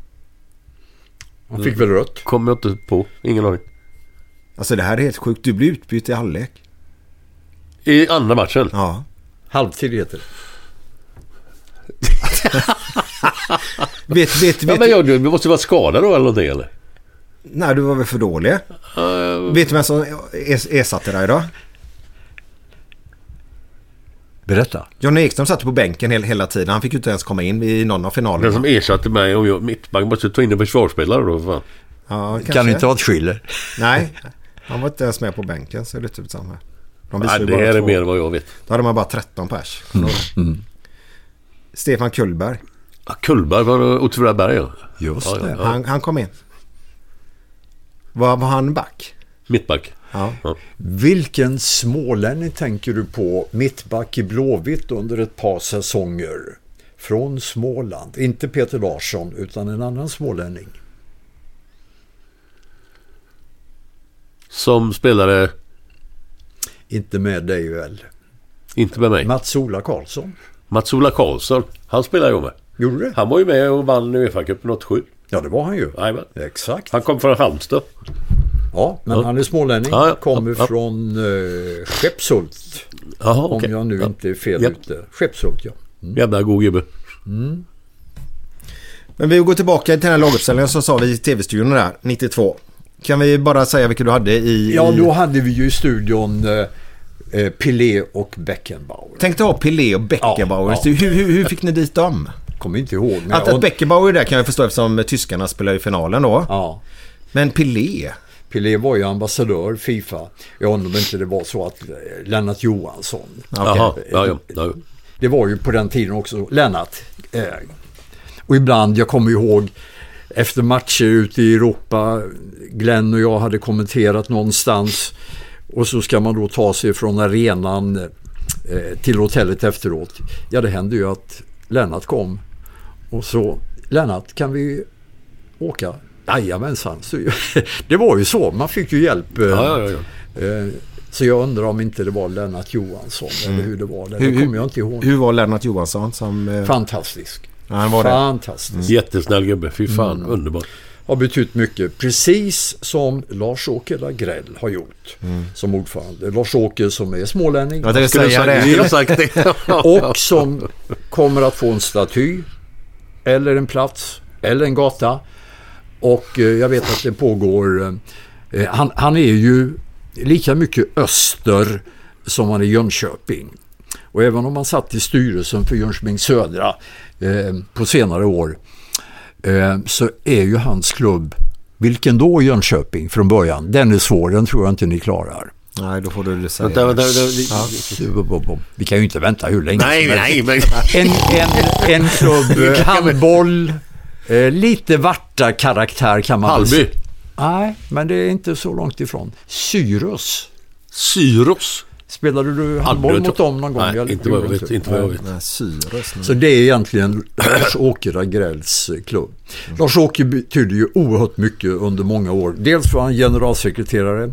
Han fick väl rött. Kommer jag inte på. Ingen aning. Alltså det här är helt sjukt. Du blev utbytt i halvlek. I andra matchen? Ja. Halvtid heter det. Vet, vet, Ja, vet, men jag, du måste vara skadad då eller någonting eller? Nej, du var väl för dålig. Vet du vem som ersatte dig då? Berätta. John Ekström satt på bänken hela, hela tiden. Han fick ju inte ens komma in i någon av Den finalerna. som ersatte mig och jag, mittback måste ta in en försvarsspelare då för fan. Ja, kanske. Kan inte ha ett skiller. Nej, han var inte ens med på bänken ser det ut som. här. De Nej, det här är två. mer än vad jag vet. Då hade man bara 13 pers. Mm. Stefan Kullberg. Ja, Kullberg var Åtvidaberg ja. Just Ja, ja, det. ja. Han, han kom in. Var, var han back? Mittback. Ja. Vilken smålänning tänker du på? Mittback i Blåvitt under ett par säsonger. Från Småland. Inte Peter Larsson utan en annan smålänning. Som spelade, Inte med dig väl? inte med mig, Mats-Ola Karlsson. Mats-Ola Karlsson. Han spelade jag med. Gjorde du det? Han var ju med och vann Uefa-cupen 87. Ja, det var han ju. Jajamän. Exakt. Han kom från Halmstad. Ja, men Ja. han är smålänning. Ja, ja. Kommer Ja. från uh, Skeppshult. Jaha, Om okej. jag nu Ja. inte är fel Ja. ute. Skeppshult, ja. Jävla god gubbe. Men vi går tillbaka till den här laguppställningen som sa vi i tv-studion där, 92. Kan vi bara säga vilka du hade i... Ja, då hade vi ju i studion uh, uh, Pelé och Beckenbauer. Tänkte ha Pelé och Beckenbauer. Ja, ja. Hur, hur, hur fick ni dit dem? Kommer inte ihåg. Men Att, att Beckenbauer är där kan jag förstå eftersom tyskarna spelar i finalen då. ja. Men Pelé? Pelé var ju ambassadör Fifa. Jag undrar om inte det var så att eh, Lennart Johansson. Jaha, ja, ja, ja. Det var ju på den tiden också Lennart. Eh, och ibland, jag kommer ihåg efter matcher ute i Europa, Glenn och jag hade kommenterat någonstans och så ska man då ta sig från arenan eh, till hotellet efteråt. Ja, det hände ju att Lennart kom och så Lennart, kan vi åka? Jajamensan, det var ju så. Man fick ju hjälp. eh, Ja, ja, ja. eh, Så jag undrar om inte det var Lennart Johansson eller hur det var. Det, Hur- det kommer jag inte ihåg. Hur var Lennart Johansson som... eh, Fantastisk. Ja, han var det. Fantastisk. Jättesnäll gubbe. Fy fan, Mm. underbar. Har betytt mycket. Precis som Lars-Åke Lagrell har gjort som ordförande. Lars-Åke som är smålänning. Jag tänkte Skulle säga det. jag sagt det. och som kommer att få en staty eller en plats eller en gata. Och eh, jag vet att det pågår. Eh, han, han är ju lika mycket öster som han är Jönköping. Och även om han satt i styrelsen för Jönköping Södra eh, på senare år eh, så är ju hans klubb, vilken då Jönköping från början, den är svår, den tror jag inte ni klarar. Nej, då får du säga. Vänta, vänta, vänta. Vi kan ju inte vänta hur länge Nej, som nej, men... En, en, en klubb, eh, handboll, eh, lite varta karaktär kan man väl Hallby. säga. Nej, men det är inte så långt ifrån. Syrus. Syros. Spelade du handboll mot dem någon gång? Nej, Jag inte vad jag vet. Inte vad jag vet. Nej, Syrus. Så det är egentligen Lars-Åke Lagrells eh, klubb. Lars-Åke betyder ju oerhört mycket under många år. Dels var han generalsekreterare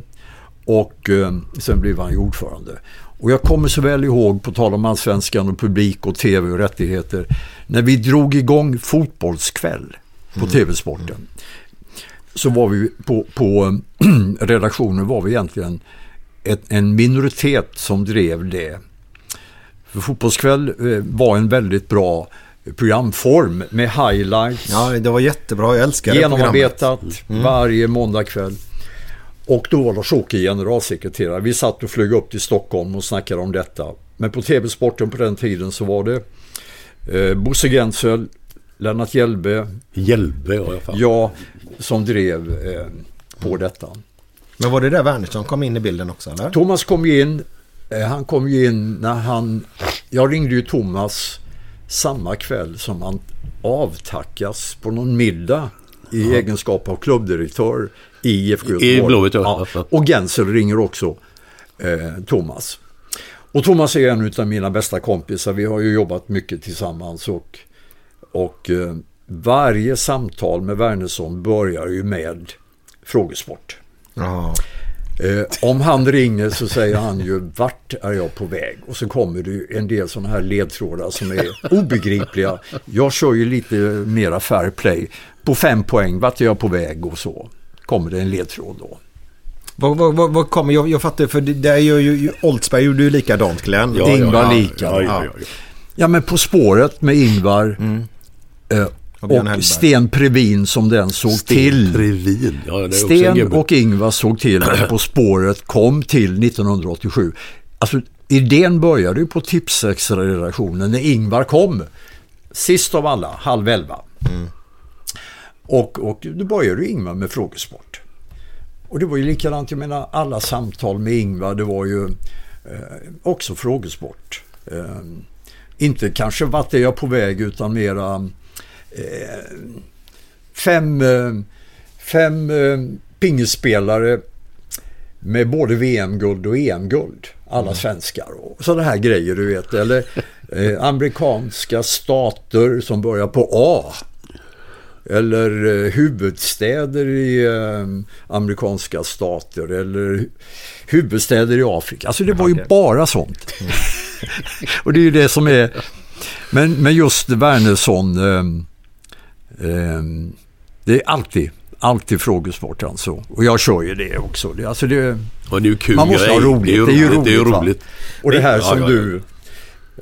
och eh, sen blev han ju ordförande. Och jag kommer så väl ihåg, på tal om allsvenskan och publik och tv och rättigheter, när vi drog igång fotbollskväll på tv-sporten. Så var vi på, på redaktionen var vi egentligen ett, en minoritet som drev det. För fotbollskväll eh, var en väldigt bra programform med highlights. Ja, det var jättebra. Jag älskar. Genomarbetat varje måndagkväll. Och då var Lars-Åke generalsekreterare. Vi satt och flög upp till Stockholm och snackade om detta. Men på TV-sporten på den tiden så var det eh, Bosse Gensel, Lennart Hjelbe, Hjälbe har jag fan. jag som drev eh, på detta. Men var det där Wernersson kom in i bilden också, eller? Thomas kom ju in. Eh, han kom ju in när han... Jag ringde ju Thomas samma kväll som han avtackas på någon middag i egenskap av klubbdirektör i IFK I Göteborg. Blåvitt, ja. Ja. Och Gensel ringer också eh, Thomas. Och Thomas är en av mina bästa kompisar. Vi har ju jobbat mycket tillsammans och, och eh, varje samtal med Wernersson börjar ju med frågesport. Ja. Eh, om han ringer så säger han ju vart är jag på väg? Och så kommer det ju en del sådana här ledtrådar som är obegripliga. Jag kör ju lite mera fair play. På fem poäng, vart är jag på väg och så kommer det en ledtråd då. Vad, vad, vad, vad kommer, jag, jag fattar, för det där gör ju, ju Oldsberg gjorde ju likadant Glenn. Ja, Ingvar ja. lika. Ja, ja, ja. Ja men På spåret med Ingvar eh, Och. Sten Previn som den såg till. Previn. Ja, Sten och Ingvar såg till att På spåret kom till 1987. Alltså idén började ju på Tipsextra-redaktionen när Ingvar kom. Sist av alla, halv elva. Och, och då började ju Ingvar med frågesport. Och det var ju likadant, jag menar alla samtal med Ingvar, det var ju eh, också frågesport. Eh, inte kanske vart är jag på väg utan mera fem, eh, fem eh, pingisspelare med både VM-guld och EM-guld. Alla svenskar och sådana här grejer du vet. Eller eh, amerikanska stater som börjar på A. Eller eh, huvudstäder i eh, amerikanska stater. Eller hu- huvudstäder i Afrika. Alltså det var ju bara sånt. och det är ju det som är... Men, men just Wernersson. Ehm, det är alltid, alltid frågesport alltså. Och jag kör ju det också. Det, alltså det, Och det är kul man måste grej. ha roligt. Det är ju roligt. Det är ju roligt, roligt. och det här Ja, som ja, ja. du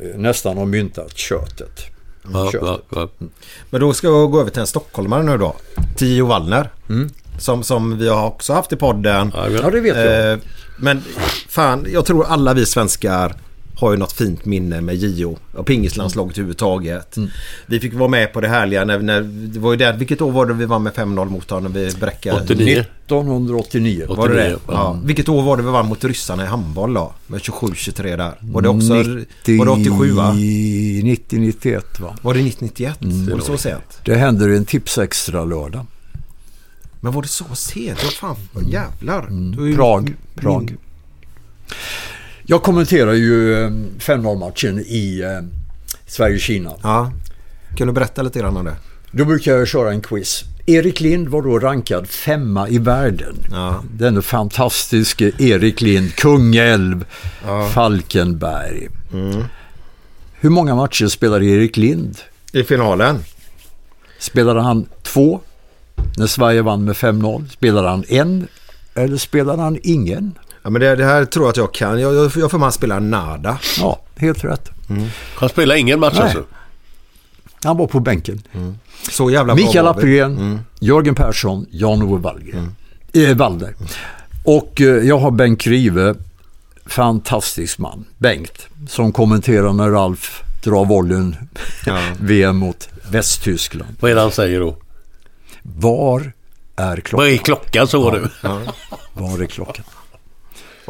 eh, nästan har myntat, köttet. Ja, Köttet. ja, ja. Men då ska jag gå över till en stockholmare nu då. Tio Wallner. Som, som vi har också haft i podden. Ja, Ja, det vet jag. Eh, men fan, jag tror alla vi svenskar har ju något fint minne med JO och pingislandslaget överhuvudtaget. Mm. Vi fick vara med på det härliga när, när det var ju det, vilket år var det vi vann med 5-0 mot honom? Vi bräckade. 89. 1989. Var det det? 89, Ja. Vilket år var det vi vann mot ryssarna i handboll då? Med 27-23 där. Var det också... 90, Var det 87 va? 90-91 va? Var det 1991? Mm. Var det så sent? Det händer en tips extra lördag. Men var det så sent? Ja fan, jävlar. Mm. Prag. Prag. Jag kommenterar ju eh, 5-0-matchen i eh, Sverige-Kina. Ja. Kan du berätta lite grann om det? Då brukar jag köra en quiz. Erik Lind var då rankad femma i världen. Ja. Denne fantastiske Erik Lind, Kungälv, Falkenberg. Hur många matcher spelade Erik Lind? I finalen? Spelade han två när Sverige vann med 5-0? Spelade han en eller spelade han ingen? Ja men det, det här tror jag att jag kan. Jag, jag, jag får man spela nada. Ja, helt rätt. Han spelar ingen match Nej. alltså? Han var på bänken. Så jävla bra Mikael var. Appelgren, Jörgen Persson, Jan-Ove Wallgren. Eh, Wallner. Och eh, jag har Bengt Grive, fantastisk man, Bengt, som kommenterar när Ralf drar volleyn Ja. VM mot Västtyskland. Vad är det han säger då? Var är klockan? är klockan så du? Var är klockan?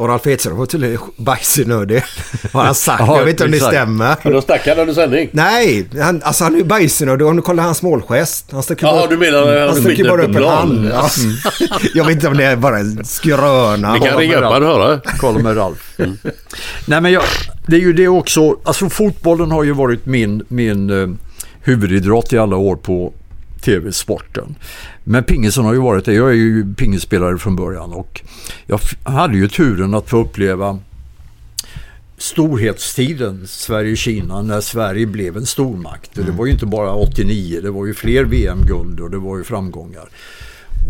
Och Ralf Edström var tydligen bajsnödig. Har han sagt. Ja, jag vet inte om det stämmer. Men då stack han under sändning? Nej, han, alltså han är ju bajsnödig. Om du kollar hans målgest. Han sträcker Jaha, bara, du menar han skiter bara på upp en hand. Ja. jag vet inte om det är bara en skröna. Vi kan ringa upp han och höra. Kolla med Ralf. Nej men jag, det är ju det också, alltså fotbollen har ju varit min, min eh, huvudidrott i alla år på tv-sporten. Men pingisen har ju varit det. Jag är ju pingisspelare från början och jag hade ju turen att få uppleva storhetstiden Sverige-Kina när Sverige blev en stormakt. Och Det var ju inte bara 89, det var ju fler VM-guld och det var ju framgångar.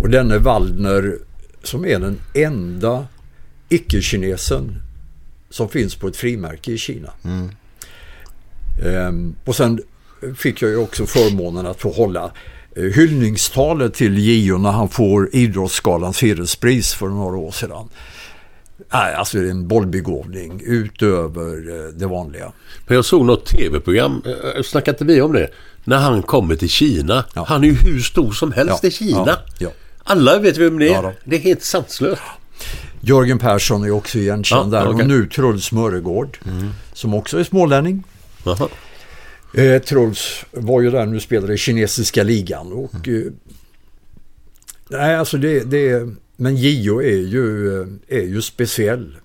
Och denne Waldner som är den enda icke-kinesen som finns på ett frimärke i Kina. Ehm, och sen fick jag ju också förmånen att få hålla hyllningstalet till Gio när han får Idrottsgalans hederspris för några år sedan. Nej, alltså en bollbegåvning utöver eh, det vanliga. Men jag såg något tv-program, eh, snackade inte vi om det? När han kommer till Kina. Ja. Han är ju hur stor som helst Ja, i Kina. ja. Alla vet vem det är. Det är helt sanslöst. Jörgen Persson är också igenkänd där. Mm. och nu Truls Mörregård som också är smålänning. Jaha. Eh, Truls var ju där nu spelade i kinesiska ligan och Mm. eh, nej alltså det, det men Gio är ju, eh, är ju speciell.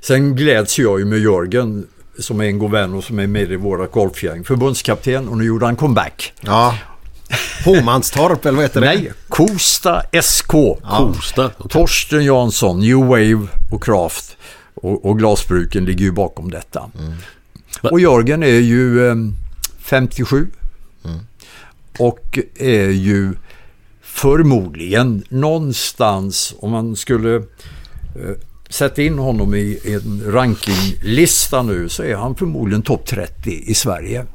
Sen gläds jag ju med Jörgen som är en god vän och som är med i våra golfgäng. Förbundskapten och nu gjorde han comeback. Ja. Homanstorp eller vad heter det? Nej, Kosta SK. Kosta. Torsten Jansson, New Wave och Kraft och, och glasbruken ligger ju bakom detta. Och Jörgen är ju eh, 57 och är ju förmodligen någonstans om man skulle eh, sätta in honom i en rankinglista nu så är han förmodligen topp 30 i Sverige.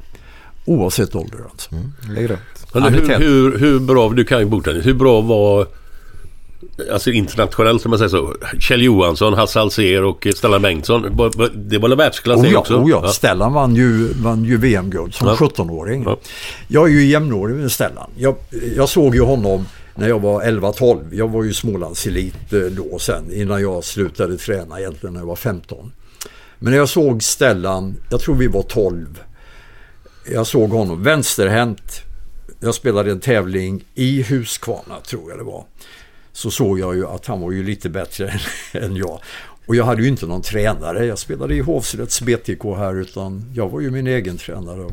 Oavsett ålder alltså. Det är rätt. Hur, hur, hur bra, du kan ju bordtennis, hur bra var Alltså internationellt om man säger så. Kjell Johansson, Hasse Alsér och Stellan Bengtsson. Det var väl världsklass Oh ja, också? oh ja. Stellan vann ju, vann ju VM-guld som Ja. 17-åring. Ja. Jag är ju jämnårig med Stellan. Jag, jag såg ju honom när jag var 11-12. Jag var ju Smålandselit eh, då sen innan jag slutade träna egentligen när jag var 15. Men när jag såg Stellan, jag tror vi var 12. jag såg honom vänsterhänt. Jag spelade en tävling i Huskvarna tror jag det var. Så såg jag ju att han var ju lite bättre än jag. Och jag hade ju inte någon tränare. Jag spelade i Hovsrätts BTK här utan jag var ju min egen tränare.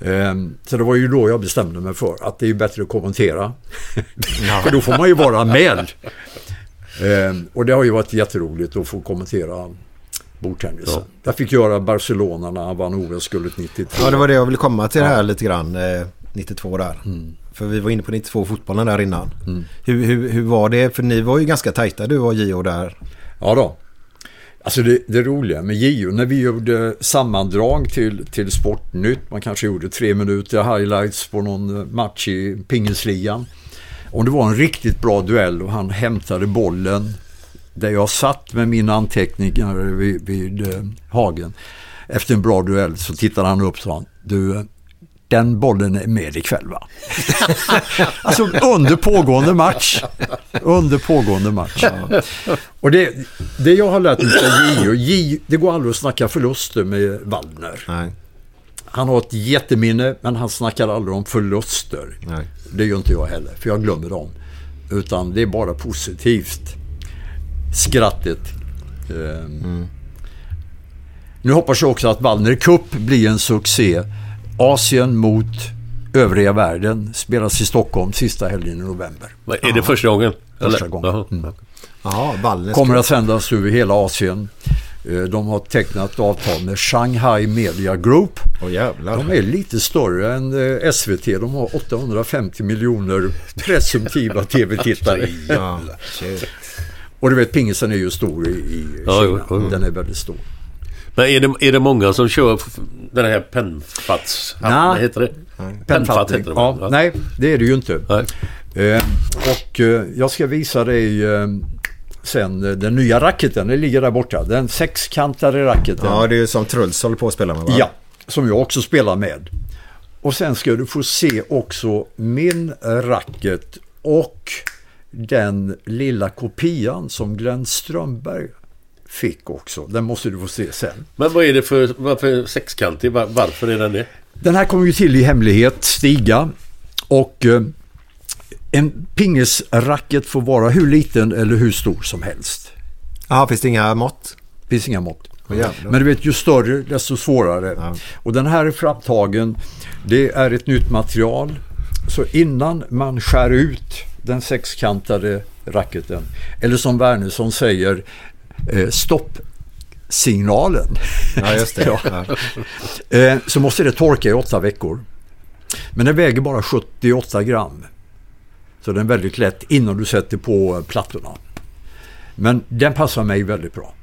Ehm, Så det var ju då jag bestämde mig för att det är bättre att kommentera. för då får man ju vara med. Ehm, Och det har ju varit jätteroligt att få kommentera bordtennisen. Jag fick göra Barcelona när han vann OS-guldet 92. Ja, det var det jag ville komma till här lite grann. Eh, 92 där. För vi var inne på 92 fotbollen där innan. Hur, hur, hur var det? För ni var ju ganska tajta du och Gio där. Ja då. Alltså det, det roliga med Gio, när vi gjorde sammandrag till, till Sportnytt, man kanske gjorde tre minuter highlights på någon match i pingisligan. Om det var en riktigt bra duell och han hämtade bollen där jag satt med mina anteckningar vid, vid eh, hagen. Efter en bra duell så tittade han upp och sa, du, eh, den bollen är med ikväll va? alltså under pågående match. Under pågående match. Ja. Och det, det jag har lärt mig av Gio, det går aldrig att snacka förluster med Waldner. Nej. Han har ett jätteminne men han snackar aldrig om förluster. Nej. Det gör inte jag heller, för jag glömmer dem. Utan det är bara positivt. Skrattet. Ehm. Nu hoppas jag också att Waldner Cup blir en succé. Asien mot övriga världen spelas i Stockholm sista helgen i november. Är det första gången? Första gången. Jaha. Mm. Ja, Wallners Kommer att sändas över hela Asien. Eh, De har tecknat avtal med Shanghai Media Group. Jävlar. De är lite större än eh, SVT. De har 850 miljoner presumtiva tv-tittare. Ja. Och du vet, pingisen är ju stor i, Kina. jo, jo, jo. Den är väldigt stor. Men är det, är det många som kör den här pennfats... Vad heter det? Pennfatt heter det ja? Nej, det är det ju inte. Nej. Eh, och eh, jag ska visa dig eh, sen eh, den nya racketen. Den ligger där borta. Den sexkantade racketen. Ja, det är som Truls håller på att spela med va? Ja, som jag också spelar med. Och sen ska du få se också min racket och den lilla kopian som Glenn Strömberg fick också. Den måste du få se sen. Men vad är det för, varför sexkantig? Var, varför är den det? Den här kommer ju till i hemlighet, stiga. Och eh, en pingisracket får vara hur liten eller hur stor som helst. Ja, finns det inga mått? Det finns inga mått. Men du vet, ju större desto svårare. Ja. Och den här är framtagen. Det är ett nytt material. Så innan man skär ut den sexkantade racketen, eller som Wernersson säger, eh, stoppsignalen. Ja, just det. Ja. Eh, så måste det torka i åtta veckor. Men den väger bara 78 gram. Så den är väldigt lätt innan du sätter på plattorna. Men den passar mig väldigt bra.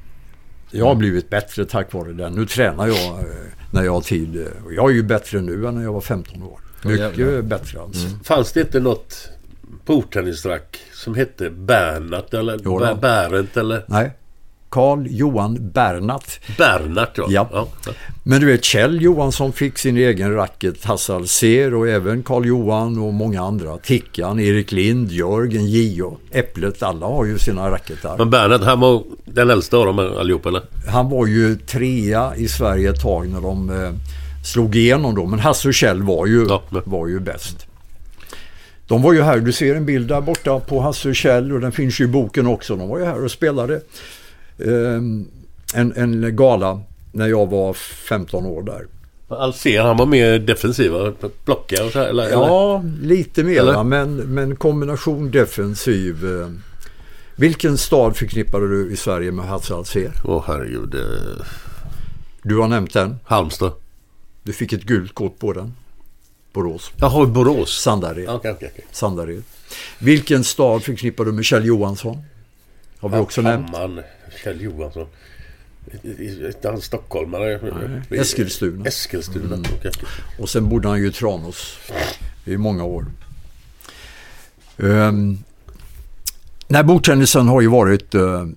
Jag har blivit bättre tack vare den. Nu tränar jag eh, när jag har tid. Jag är ju bättre nu än när jag var 15 år. Mycket jävlar. bättre alltså. Fanns det inte något bordtennisrack som hette Bernat eller Bärent eller Nej. Karl Johan Bernat. Bernat ja. Ja. ja. Men du vet Kjell Johansson fick sin egen racket, Hasse Alsér och även Karl Johan och många andra. Tickan, Erik Lind, Jörgen, Gio, Äpplet, alla har ju sina racketar. Men Bernat han var den äldsta av dem allihop eller? Han var ju trea i Sverige ett tag när de eh, slog igenom då. Men Hasse och Kjell var ju, Ja, var ju bäst. De var ju här, du ser en bild där borta på Hasse och Kjell och den finns ju i boken också. De var ju här och spelade en, en gala när jag var 15 år där. Alcer han var mer defensiv va? Blocka och så här, eller? Ja, lite Eller? men, men kombination defensiv. eh. Vilken stad förknippade du i Sverige med Hasse Alsér? Åh herregud. Eh, Du har nämnt den. Halmstad. Du fick ett gult kort på den. Borås. Jaha, Borås. Sandared. Okej, okej, okej. Sandared. Vilken stad förknippar du med Kjell Johansson? Har vi också nämnt. Kjell Johansson. Inte han stockholmare? Nej, Eskilstuna. Eskilstuna. Mm. okej. Och sen bodde han ju i Tranås i många år. Um, nej, bordtennisen har ju varit... Uh,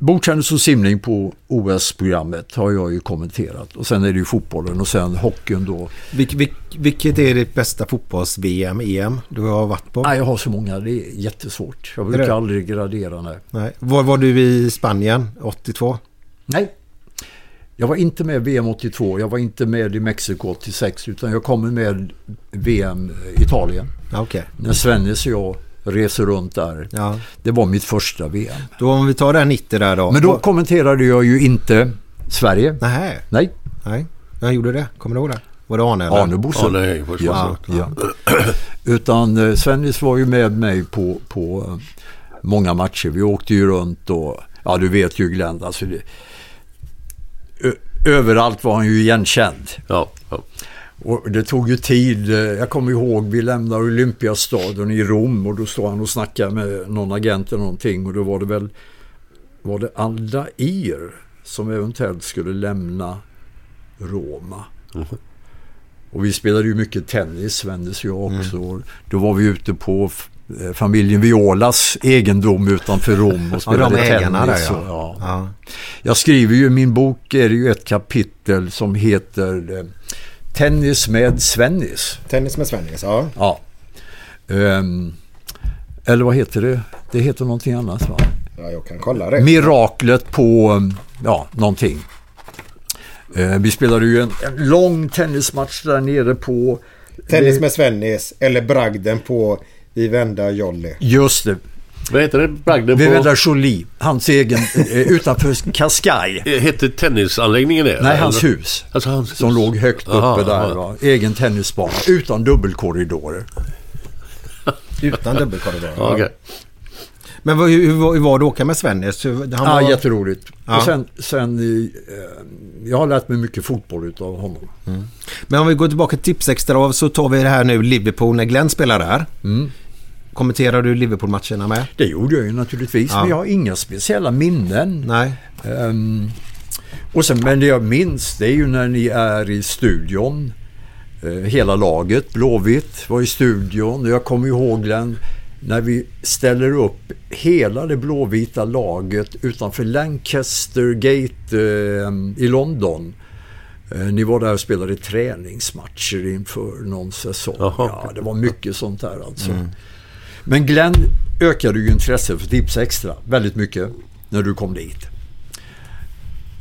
bordtennis och simning på OS-programmet har jag ju kommenterat. Och sen är det ju fotbollen och sen hockeyn då. Vilk, vilk, vilket är ditt bästa fotbolls-VM, EM du har varit på? Nej, jag har så många. Det är jättesvårt. Jag brukar aldrig gradera. Nej. Nej. Var var du i Spanien 82? nej. Jag var inte med VM 82, jag var inte med i Mexiko 86 utan jag kommer med VM Italien. Okej. När Svennis och jag reser runt där. Ja. Det var mitt första VM. Då om vi tar det här 90 där då. Men då kommenterade jag ju inte Sverige. Nej. Nej, Nej. Jag gjorde det. Kommer du ihåg det? Var det Arne eller? Arne Bosse. Arne Hegerfors. Ja, ja. Utan eh, Svennis var ju med mig på, på eh, många matcher. Vi åkte ju runt och ja du vet ju Glenn. Alltså det, ö, överallt var han ju igenkänd. Ja, ja. Och det tog ju tid. Jag kommer ihåg vi lämnade Olympiastaden i Rom och då stod han och snackade med någon agent eller någonting och då var det väl var det Aldair som eventuellt skulle lämna Roma. Och vi spelade ju mycket tennis, och jag också. Då var vi ute på eh, familjen Violas egendom utanför Rom och Ja, spelade de ägarna tennis. där och, ja. ja. ja. Jag skriver ju i min bok är det ju ett kapitel som heter eh, Tennis med Svennis. Tennis med Svennis, ja. Ja. Ehm, eller vad heter det? Det heter någonting annat va? Ja, jag kan kolla det. Miraklet på, um, ja, någonting. Eh, vi spelade ju en, en lång tennismatch där nere på... Tennis med Svennis eller bragden på Vivenda Jolly. Just det. Vad heter det? Bragden på... Vivenda Jolie, hans egen, eh, utanför Cascais. Hette tennisanläggningen det? Nej, hans hus. Alltså hans hus. Som låg högt uppe Aha, där. aha. Va? Egen tennisbana utan dubbelkorridorer. Utan dubbelkorridor. Ja, okej. Men vad, hur, hur, hur var det att åka med Svennis? Han Ja, var... jätteroligt. Ja. Och sen, sen eh, jag har lärt mig mycket fotboll utav honom. Men om vi går tillbaka till Tipsextra så tar vi det här nu Liverpool när Glenn spelar där. Mm. Kommenterar du Liverpool-matcherna med? Det gjorde jag ju naturligtvis, Ja. men jag har inga speciella minnen. Nej. Ehm, och sen, men det jag minns det är ju när ni är i studion. Eh, hela laget, Blåvitt, var i studion. Jag kommer ihåg Glenn, när vi ställer upp hela det blåvita laget utanför Lancaster Gate eh, i London. Eh, Ni var där och spelade träningsmatcher inför någon säsong. Jaha. Ja, det var mycket sånt där alltså. Men Glenn ökade ju intresset för Tips Extra väldigt mycket när du kom dit.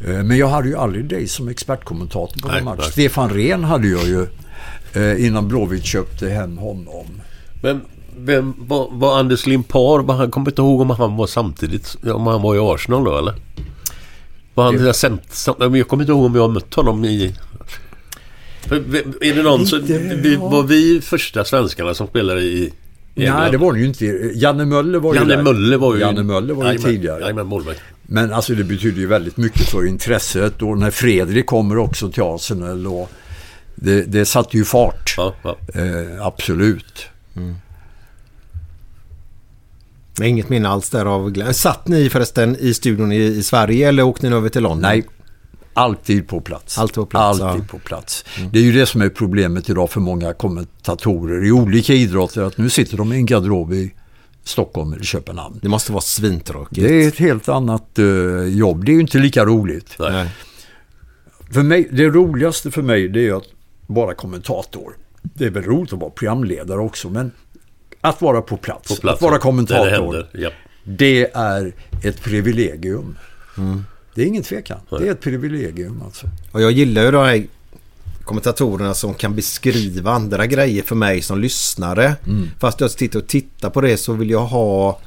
Eh, Men jag hade ju aldrig dig som expertkommentator på Nej, match. nej. Stefan Rehn hade jag ju eh, innan Blåvitt köpte hem honom. Men vem var, var Anders Limpar? Var han kommer inte ihåg om han var samtidigt. Om han var i Arsenal då eller? Var han det... men jag kommer inte ihåg om jag har mött honom i... Är det någon som... Var vi första svenskarna som spelade i... Nej, England? det var det ju inte. Janne Möller var ju Janne där. Möller var ju... Janne Möller var ju Jajamän, tidigare. Jajamän, målvakt. Men alltså det betyder ju väldigt mycket för intresset och när Fredrik kommer också till Arsenal och det, det satte ju fart. Ja, ja. Eh, absolut. Men Inget minne alls där av Glenn. Satt ni förresten i studion i, i Sverige eller åkte ni över till London? Nej, alltid på plats. Alltid på plats, Alltid ja. på plats. Det är ju det som är problemet idag för många kommentatorer i olika idrotter. Att nu sitter de i en garderob i Stockholm eller Köpenhamn. Det måste vara svintråkigt. Det är ett helt annat eh, jobb. Det är ju inte lika roligt. Nej. För mig, det roligaste för mig det är att vara kommentator. Det är väl roligt att vara programledare också men att vara på plats, På plats. att vara Där det kommentator, händer. Ja. det är ett privilegium. Det är ingen tvekan. Det är ett privilegium alltså. Och jag gillar ju de här kommentatorerna som kan beskriva andra grejer för mig som lyssnare. Fast jag sitter och tittar på det så vill jag ha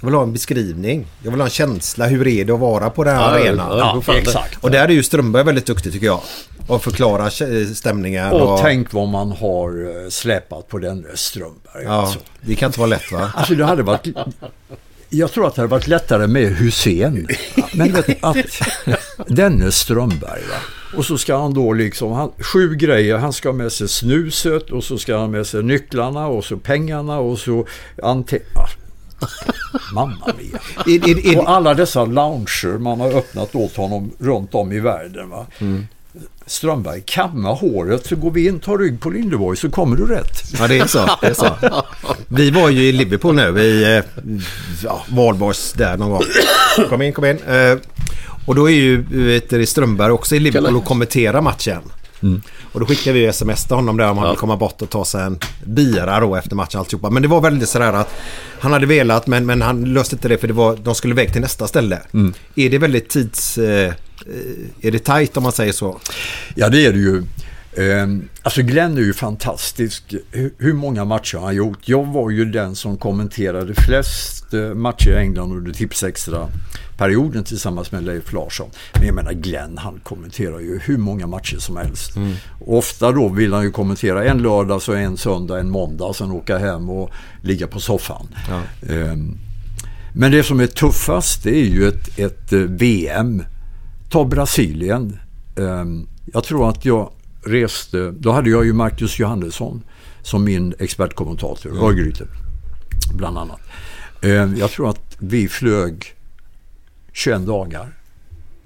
jag vill ha en beskrivning. Jag vill ha en känsla. Hur är det att vara på den här Ja, ja, arenan? ja, det. exakt. Och där är ju Strömberg väldigt duktig tycker jag. Och förklara kä- stämningar. Och tänk vad man har eh, släpat på den Strömberg. Ja, Alltså. det kan inte vara lätt va? alltså det hade varit... Jag tror att det hade varit lättare med Hussein. Men vet, att denne Strömberg va. Och så ska han då liksom, han, sju grejer. Han ska ha med sig snuset och så ska han ha med sig nycklarna och så pengarna och så ante... Mamma mia. Är, är, är, Och alla dessa lounger man har öppnat åt honom runt om i världen. Va? Strömberg, kamma håret så går vi in, tar rygg på Lindeborg så kommer du rätt. Ja, det är så. Det är så. Vi var ju i Liverpool nu i eh, ja, Valborgs där någon gång. Kom in, kom in. Eh, Och då är ju vet, Strömberg också i Liverpool och kommenterar matchen. Och då skickade vi sms till honom där om han vill komma bort och ta sig en bira då efter matchen alltihopa. Men det var väldigt sådär att han hade velat men, men han löste inte det för det var, de skulle iväg till nästa ställe. Är det väldigt tids... Eh, Är det tajt om man säger så? Ja, det är det ju. Eh, Alltså Glenn är ju fantastisk. Hur- många matcher har han gjort? Jag var ju den som kommenterade flest eh, matcher i England under Tipsextra perioden tillsammans med Leif Larsson. Men jag menar Glenn han kommenterar ju hur många matcher som helst. Och ofta då vill han ju kommentera en lördag, så en söndag, en måndag. Sen åka hem och ligga på soffan. Ehm, Men det som är tuffast det är ju ett, ett eh, VM. Ta Brasilien. Ehm, Jag tror att jag reste, då hade jag ju Marcus Johannesson som min expertkommentator, mm. Örgryte bland annat. Ehm, Jag tror att vi flög 21 dagar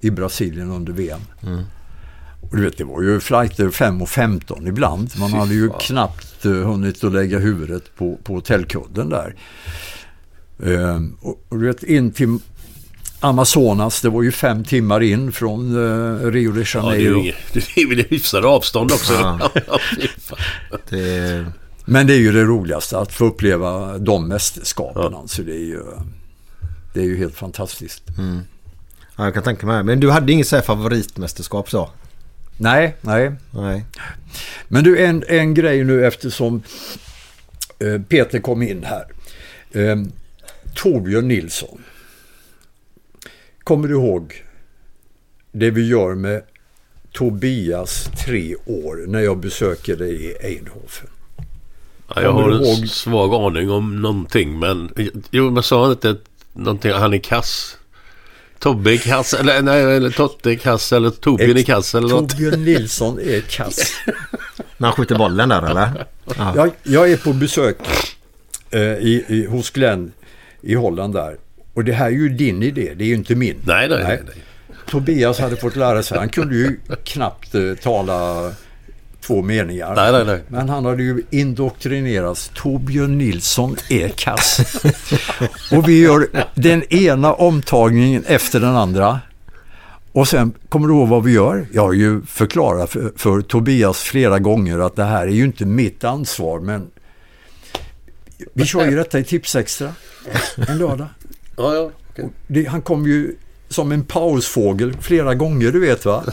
i Brasilien under VM. Och du vet, det var ju flighter 5 och 15 ibland. Man hade ju knappt eh, hunnit att lägga huvudet på, på hotellkudden där. Ehm, och, och du vet, in till Amazonas, det var ju fem timmar in från eh, Rio de Ja, Janeiro. ju, det är väl hyfsade avstånd också. Ja. Ja. Det, Men det är ju det roligaste, att få uppleva de mästerskapen. Alltså, det, är ju, det är ju helt fantastiskt. ja, jag kan tänka mig. Men du hade inget så här favoritmästerskap så? Nej, nej. Nej. Men du, en, en grej nu eftersom eh, Peter kom in här. Eh, Torbjörn Nilsson. Kommer du ihåg det vi gör med Tobias tre år när jag besöker dig i Eindhoven? Ja, jag har en ihåg- svag aning om någonting men... Jo, men sa han inte någonting? Han är kass? Tobbe är kass eller nej, eller Totte är kass eller Torbjörn är kass eller något. Torbjörn Nilsson är kass. Han skjuter bollen där eller? Ja. Jag, jag är på besök eh, i, i, hos Glenn i Holland där. Och det här är ju din idé, det är ju inte min. Nej, nej, nej. nej. Tobias hade fått lära sig, han kunde ju knappt eh, tala två meningar. Nej, nej, nej. Men han hade ju indoktrinerats. Torbjörn Nilsson är kass. och vi gör den ena omtagningen efter den andra. Och sen, kommer du ihåg vad vi gör? Jag har ju förklarat för, för Tobias flera gånger att det här är ju inte mitt ansvar, men vi kör ju detta i Tipsextra en lördag. Ja, ja. okej. Det, han kom ju som en pausfågel flera gånger, du vet va?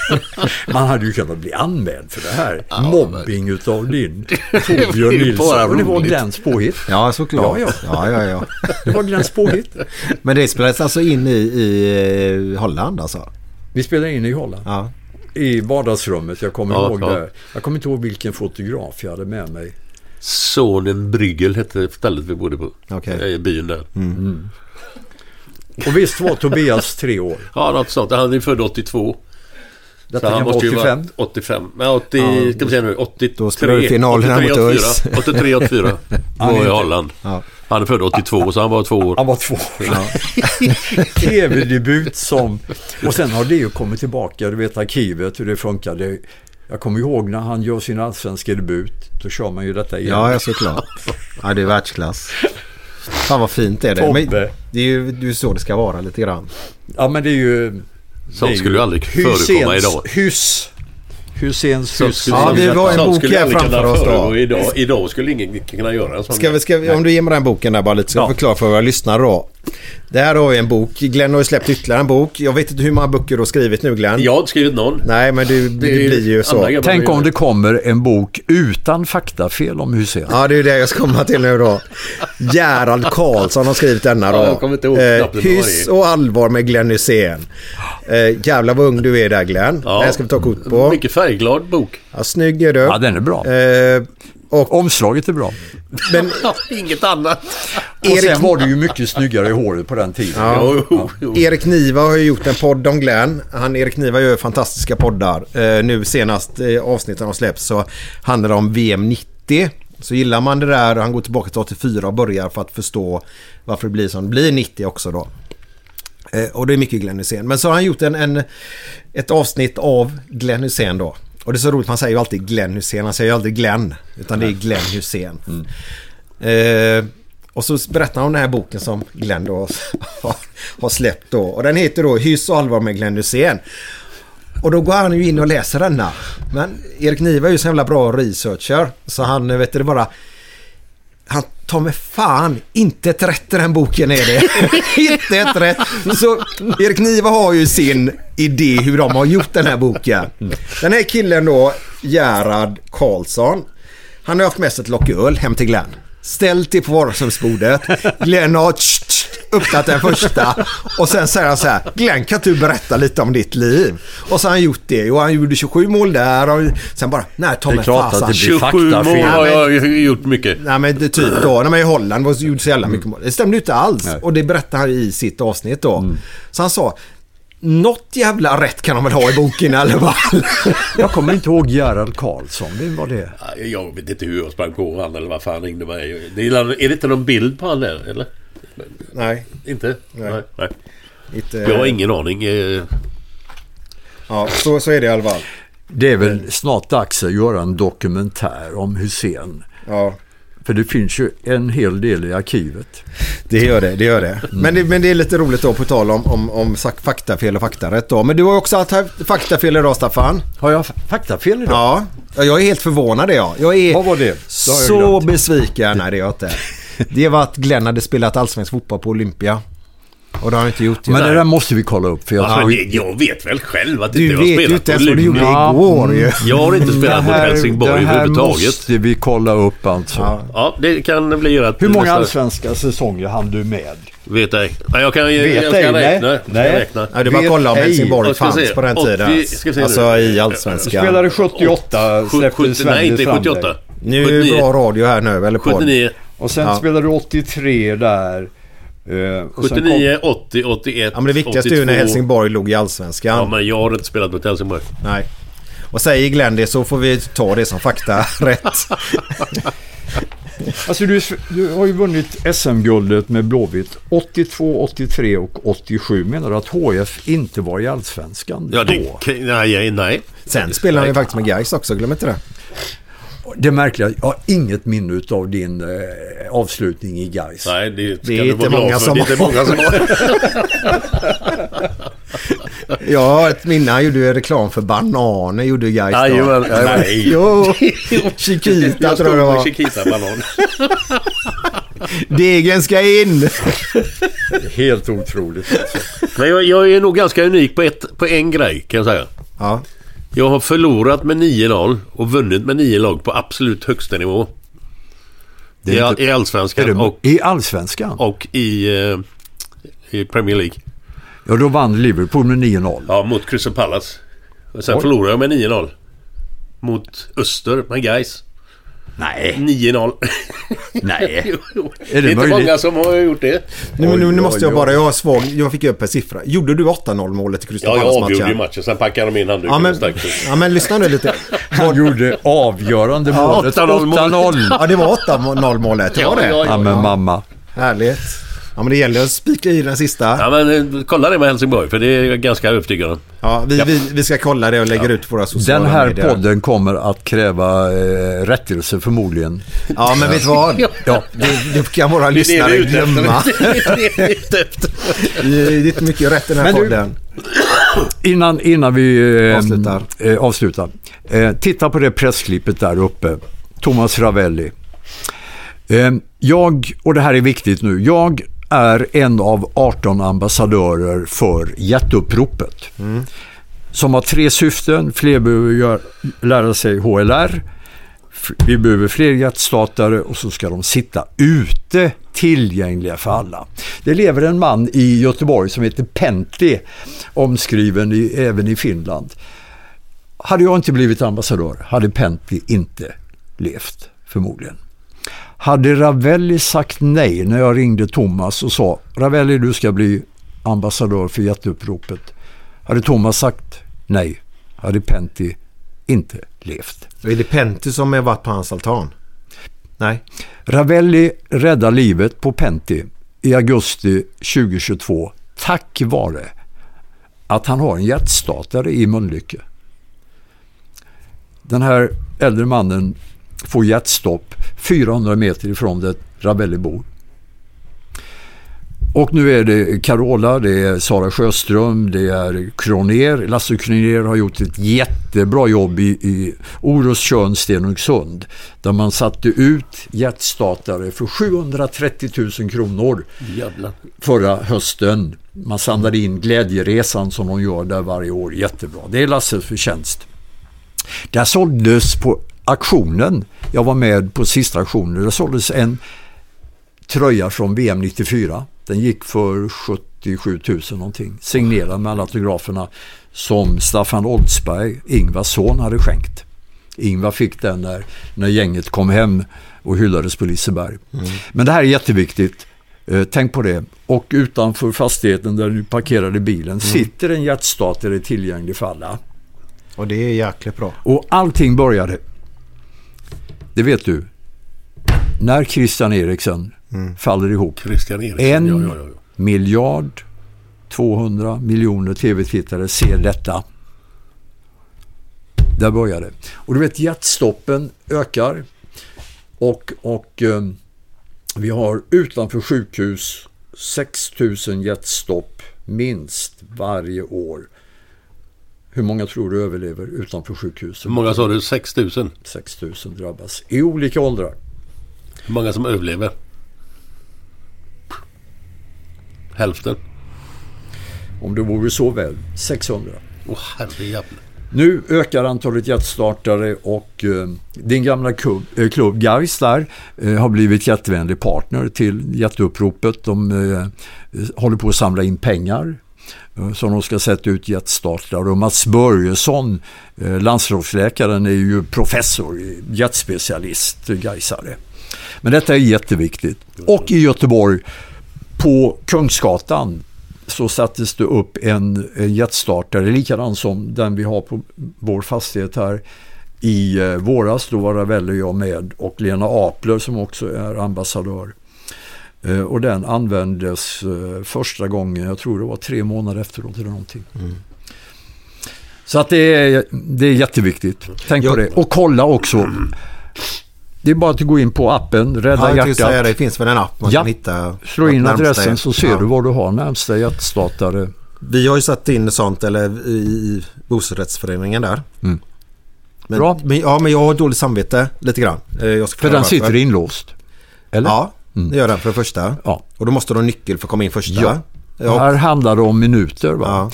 Man hade ju kunnat bli anmäld för det här. Mobbing utav din Torbjörn Nilsson. Och det var. Glens påhitt. Ja, såklart. Ja, ja, ja, ja. Det var Glens påhitt. Men det spelades alltså in i, i eh, Holland alltså? Vi spelade in i Holland. Ja. I vardagsrummet. Jag kommer Ja, ihåg ja. det. Jag kommer inte ihåg vilken fotograf jag hade med mig. Sonen Bryggel hette stället vi bodde på. Okej. I byn där. Och visst var Tobias tre år. Ja, något sånt. Han är född 82. Detta kan vara måste ju 85. vara 85. Men 80, ska vi säga nu, 83. Då spelar du final här mot 83, ÖIS. 84. 83, 84. Han är Var i Holland. Ja. Han är född 82 så han var två år. Han var två år. Tv-debut som... Och sen har det ju kommit tillbaka. Du vet arkivet, hur det funkar. Det, jag kommer ihåg när han gör sin allsvenska debut. Då kör man ju detta igen. Ja, ja, såklart. Ja, det är världsklass. Fan vad fint är det. Men Tobbe. det är ju det är så det ska vara lite grann. Ja, men det är ju... Sånt skulle ju aldrig förekomma idag. Hus. Husens skulle, Ja, vi har en bok här framför oss då. Idag, idag skulle ingen kunna göra en sån Ska vi, ska vi, om du ger mig den boken där bara lite så jag Ja. förklarar för våra lyssnare då. Det här har vi en bok. Glenn har ju släppt ytterligare en bok. Jag vet inte hur många böcker du har skrivit nu Glenn. Jag har inte skrivit någon. Nej, men det, det, är blir ju så. Tänk om det kommer en bok utan faktafel om Hussein. Ja, det är det jag ska komma till nu då. Gerald Karlsson har skrivit denna då. Ja, jag kommer inte ihåg eh, det Hyss och allvar med Glenn Hysén. Eh, jävlar vad ung du är där Glenn. Ja. Det här ska vi ta kort på. Mycket färgglad bok. Ja, snygg är du. Ja, den är bra. Eh, och, Omslaget är bra. men Inget annat. Och Erik- sen var du ju mycket snyggare i håret på den tiden. Ja. Jo. Erik Niva har ju gjort en podd om Glenn. Han, Erik Niva gör fantastiska poddar. Eh, nu senast eh, avsnitten har släppts så handlar det om VM 90. Så gillar man det där, han går tillbaka till 84 och börjar för att förstå varför det blir som det blir 90 också då. Eh, och det är mycket Glenn Hysén. Men så har han gjort en, en, ett avsnitt av Glenn Hysén då. Och det är så roligt, man säger ju alltid Glenn Hysén, han säger ju aldrig Glenn. Utan det är Glenn Hysén. Eh, och så berättar han om den här boken som Glenn då har, har släppt då. Och den heter då Hyss och allvar med Glenn Hysén. Och då går han ju in och läser denna. Men Erik Niva är ju så jävla bra researcher. Så han vet du, det bara han tar med fan inte ett rätt i den boken är det. inte ett rätt. Så Erik Niva har ju sin idé hur de har gjort den här boken. Den här killen då, Gerhard Karlsson. Han har haft med sig ett lock öl hem till Glenn. Ställt det på vardagsrumsbordet. Glenn har öppnat den första. Och sen säger han så här. Glenn kan du berätta lite om ditt liv? Och så har han gjort det. Och han gjorde 27 mål där. Och sen bara, nej klart fasen. att det blir 27 mål har jag gjort mycket. Nej men det typ då, när man är i Holland var gjorde så jävla mycket mål. Det stämde ju inte alls. Nej. Och det berättade han i sitt avsnitt då. Så han sa, något jävla rätt kan de väl ha i boken i alla fall. Jag kommer inte ihåg Gerhard Karlsson. Vem var det? Ja, Jag vet inte hur jag sprang på honom eller vad fan ringde mig. Det är, är det inte någon bild på han där eller? Nej, Inte? Nej. Nej. inte... Jag har ingen aning. eh. Ja, så, så är det i alla fall. Det är väl snart dags att göra en dokumentär om Hussein. Ja, För det finns ju en hel del i arkivet. det gör det. det, gör det. Men, det men det är lite roligt då på tal om, om, om faktafel och faktarätt då. Men du har också haft faktafel idag Staffan. Har jag faktafel idag? Ja, Ja, jag är helt förvånad är jag. Jag är Vad var det? Jag så glömt. besviken. Nej, det är jag inte. Det var att Glenn hade spelat allsvensk fotboll på Olympia. Och det har han inte gjort. Men det där måste vi kolla upp. För jag Ja, tror... det, jag vet väl själv att du inte jag vet har ju spelat inte på ens vad du gjorde igår ju. Jag har inte spelat mot Helsingborg det här överhuvudtaget. måste vi kolla upp alltså. Ja. Ja, det kan bli att Hur många nästa- allsvenska säsonger hann du med? Vet ej. Nej, jag kan, jag, Vet jag ska ej, nej. räkna. Jag ska Nej. räkna. Ja, det var Vet kolla om. Helsingborg Jag ska se. fanns på den 80 tiden. ska vi se nu. Alltså i allsvenskan. Spelade 78, släppte 70, Sven nej, inte fram 78. dig. Nu är det bra radio här nu, eller podd. 79, Och sen Ja. spelade du 83 där. Eh, och sen 79, 80, 81, Ja, men det viktigaste är ju när 82. Helsingborg låg i allsvenskan. Ja, men jag har inte spelat mot Helsingborg. Nej. Och säger Glenn det så får vi ta det som fakta rätt. Kom, alltså du, du har ju vunnit SM-guldet med Blåvitt 82, 83 och 87. Menar du att HF inte var i allsvenskan Ja, det, då? nej, nej. Sen spelar han ju faktiskt med Gais också, glöm inte det. Det märkliga, jag har inget minne av din eh, avslutning i Gais. Nej, det, ska Det är du inte vara glad många för. som det är inte har. många som har. Jag har ett minne, han gjorde ju reklam för bananer, gjorde Gais då. Jajamän. Nej. Jo, Chiquita Jag tror jag det var. Chiquita-banan. Degen ska in. Helt otroligt. Alltså. Men jag, jag är nog ganska unik på, ett, på en grej kan jag säga. Ja, Jag har förlorat med 9-0 och vunnit med 9 lag på absolut högsta nivå. Det I, är all, I Allsvenskan det, och, I allsvenskan? och i, eh, i Premier League. Ja, då vann Liverpool med 9-0. Ja, mot Crystal Palace. Och sen Oj. förlorade jag med 9-0. Mot Öster med Gais. Nej. 9-0. Nej. Jo, jo. Är det det är inte möjligt? många som har gjort det. nu, nu, nu Oj, måste jag bara, jag svag, jag fick upp en siffra. Gjorde du 8-0 målet i Crystal Ja, jag avgjorde ju Palace-matchen? matchen. Sen packade de in handduken Ja och men, stack ut. ja men lyssna nu lite. Han gjorde avgörande målet. 8-0 målet. 8-0. Ja det var 8-0 målet, det var det? Ja, men mamma. Härligt. Ja men det gäller att spika i den sista. Ja, men eh, kolla det med Helsingborg för det är jag ganska övertygad om. Ja, vi, vi, vi ska kolla det och lägger ut på våra sociala Den här medier. podden kommer att kräva eh, rättelse förmodligen. Ja men vet du vad? Ja. Det, det kan våra Det är det lyssnare vi är ute glömma. Det är det ute efter. Det är inte mycket rätt i den här Men du- podden. Innan, innan vi eh, Avslutar. Eh, avslutar. Eh, titta på det pressklippet där uppe. Thomas Ravelli. Eh, jag, och det här är viktigt nu, jag är en av 18 ambassadörer för jätteuppropet. Som har tre syften. Fler behöver lära sig HLR. Vi behöver fler hjärtstartare och så ska de sitta ute tillgängliga för alla. Det lever en man i Göteborg som heter Pentti, omskriven i, även i Finland. Hade jag inte blivit ambassadör hade Pentti inte levt, förmodligen. Hade Ravelli sagt nej när jag ringde Thomas och sa Ravelli du ska bli ambassadör för jätteuppropet. Hade Thomas sagt nej hade Pentti inte levt. Är det Pentti som har varit på hans altan? Nej. Ravelli räddar livet på Pentti i augusti 2022 tack vare att han har en hjärtstartare i Mölnlycke. Den här äldre mannen får hjärtstopp 400 meter ifrån där Ravelli bor. Och nu är det Carola, det är Sara Sjöström, det är Kroner. Lasse Kroner har gjort ett jättebra jobb i, i Orust, Tjörn, Stenungsund. Där man satte ut hjärtstartare för 730 000 kronor Jävlar. förra hösten. Man samlade in Glädjeresan som de gör där varje år. Jättebra. Det är Lasses förtjänst. Där såldes på auktionen, jag var med på sista auktionen, där såldes en tröja från VM 94. Den gick för 77 000 någonting. Signerad med alla autograferna som Staffan Oldsberg, Ingvars son, hade skänkt. Ingvar fick den när, när gänget kom hem och hyllades på Liseberg. Men det här är jätteviktigt. Eh, tänk på det. Och utanför fastigheten där du parkerade bilen sitter en hjärtstartare tillgänglig för alla. Och det är jäkligt bra. Och allting började, det vet du, när Christian Eriksen faller ihop. Christian Eriksson. En Ja, ja, ja. miljard 200 miljoner tv-tittare ser detta. Där börjar det. Och du vet hjärtstoppen ökar och, och eh, vi har utanför sjukhus 6000 hjärtstopp minst varje år. Hur många tror du överlever utanför sjukhus? Hur många sa du? 6 000? 6000 drabbas i olika åldrar. Hur många som överlever? Hälften? Om det vore så väl, 600. Åh herrejävlar. Nu ökar antalet hjärtstartare och eh, din gamla klubb, eh, klubb Gais där eh, har blivit jättevänlig partner till hjärteuppropet. De eh, håller på att samla in pengar eh, Mm, som de ska sätta ut jetstartare Och Mats Börjesson, eh, landslagsläkaren, är ju professor, eh, jetspecialist, eh, Gaisare. Men detta är jätteviktigt. Och i Göteborg på Kungsgatan så sattes det upp en, jetstartare, likadan som den vi har på vår fastighet här i våras. Då var Ravelli och jag med och Lena Apler som också är ambassadör. Eh, och den användes eh, första gången, jag tror det var tre månader efteråt eller någonting. Så att det är, det är jätteviktigt. Tänk på Jag- det. Och kolla också. Det är bara att gå in på appen, Rädda Ja, tänkte säga det. hjärtat. Finns väl en app man Ja. kan hitta. Slå in adressen hjärt- så ser Ja. du var du har närmsta hjärtstartare. Vi har ju satt in sånt eller i bostadsrättsföreningen där. Mm. Men, Bra. Men, ja, men jag har dåligt samvete lite grann. Eh, För den sitter inlåst. Eller? Ja, det gör den för det första. Ja. Och då måste du ha nyckel för att komma in första. Ja. Ja. Här handlar det om minuter. Va? Ja.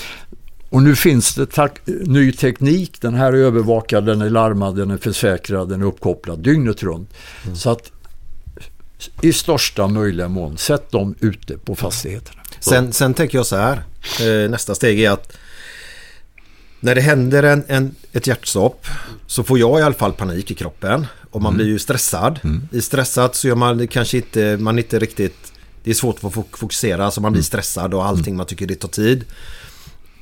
Och nu finns det ny teknik. Den här är övervakad, den är larmad, den är försäkrad, den är uppkopplad dygnet runt. Mm. Så att i största möjliga mån, sätt dem ute på fastigheterna. Sen, sen tänker jag så här. Eh, nästa steg är att när det händer en, en, ett hjärtstopp så får jag i alla fall panik i kroppen. Och man blir ju stressad. I stressad så gör man kanske inte, man inte riktigt, det är svårt att fok- fokusera så man blir stressad och allting man tycker det tar tid.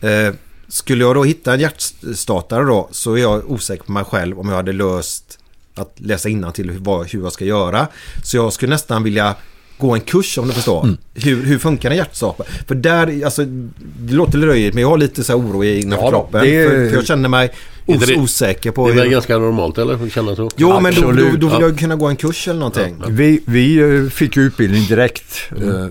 Eh, skulle jag då hitta en hjärtstartare då så är jag osäker på mig själv om jag hade löst att läsa till hur, jag ska göra. Så jag skulle nästan vilja gå en kurs om du förstår. Mm. Hur, hur funkar en hjärtstartare? För där, alltså det låter löjligt men jag har lite så här oro i Ja kroppen. är- för, för jag känner mig os, det- osäker på Det är väl hur... ganska normalt eller? Känna så? Jo men då, då, då vill Ja. jag kunna gå en kurs eller någonting. Vi, vi eh, fick ju utbildning direkt. Eh,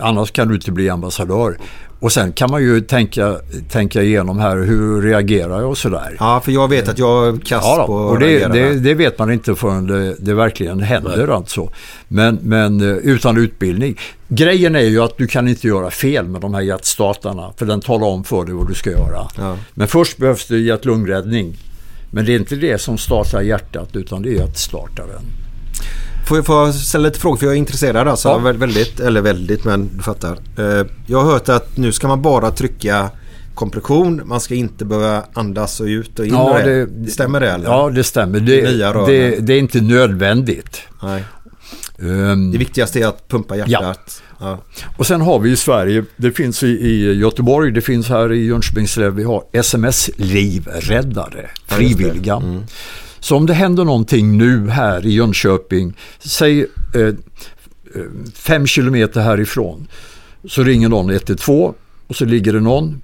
annars kan du inte bli ambassadör. Och sen kan man ju tänka, tänka igenom här, hur reagerar jag och sådär. Ja för jag vet att jag kass Ja, på och det, det, det vet man inte förrän det, det verkligen händer alltså. Men, men eh, utan utbildning. Grejen är ju att du kan inte göra fel med de här hjärtstartarna. För den talar om för dig vad du ska göra. Ja. Men först behövs det hjärt-lungräddning. Men det är inte det som startar hjärtat utan det är hjärtstartaren. Får jag, får jag ställa lite frågor för jag är intresserad alltså. Ja. Vä- Väldigt, eller väldigt men du fattar. Eh, Jag har hört att nu ska man bara trycka kompression. Man ska inte behöva andas och ut och in och det. Stämmer det eller? Ja, det stämmer. Det, det, det är inte nödvändigt. Nej. Ehm, Det viktigaste är att pumpa hjärtat. Ja. Och sen har vi i Sverige, det finns i, i Göteborg, det finns här i Jönköpingslän, vi har SMS-livräddare, frivilliga. Så om det händer någonting nu här i Jönköping, säg eh, eh, fem kilometer härifrån, så ringer någon 112 och så ligger det någon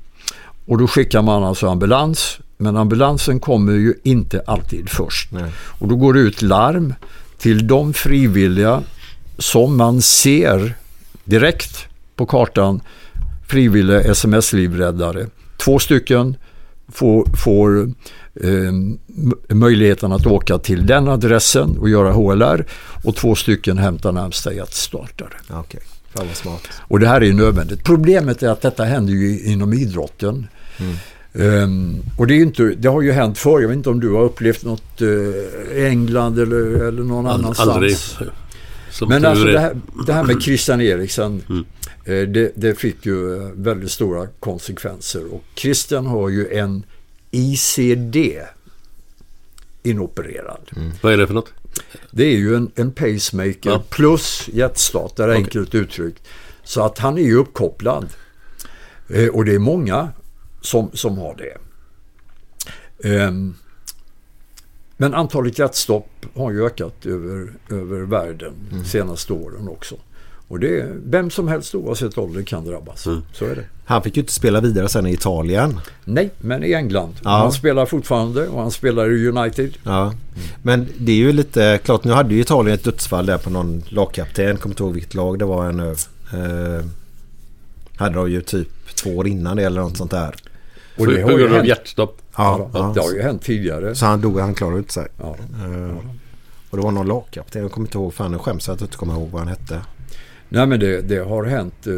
och då skickar man alltså ambulans. Men ambulansen kommer ju inte alltid först. Nej. Och då går det ut larm till de frivilliga som man ser direkt på kartan frivilliga sms-livräddare. Två stycken får, får eh, möjligheten att åka till den adressen och göra HLR och två stycken hämtar närmsta fan vad smart. Och det här är ju nödvändigt. Problemet är att detta händer ju inom idrotten. Ehm, och det, är inte, det har ju hänt förr. Jag vet inte om du har upplevt något eh, i England eller, eller någon annanstans. Aldrig. Som Men alltså det här, det här med Christian Eriksen, eh, det, det fick ju eh, väldigt stora konsekvenser. Och Christian har ju en ICD inopererad. Vad är det för något? Det är ju en, en pacemaker Ja. plus hjärtstartare Okej. enkelt uttryckt. Så att han är ju uppkopplad. Eh, och det är många som, som har det. Ehm, men antalet hjärtstopp har ju ökat över, över världen de senaste åren också. Och det vem som helst oavsett ålder kan drabbas. Så är det. Han fick ju inte spela vidare sen i Italien. Nej, men i England. Ja. Han spelar fortfarande och han spelar i United. Ja. Men det är ju lite klart. Nu hade ju Italien ett dödsfall där på någon lagkapten. Kommer inte ihåg vilket lag det var ännu. Eh, hade de ju typ två år innan det eller något sånt där. Och det har på ju grund av hänt, hjärtstopp. Ja, ja, det har ju hänt tidigare. Så han dog, han klarade inte sig. Ja. Eh, och det var någon lagkapten. Jag kommer inte ihåg. Fan, jag skäms att jag inte kommer ihåg vad han hette. Nej men det, det har hänt. eh,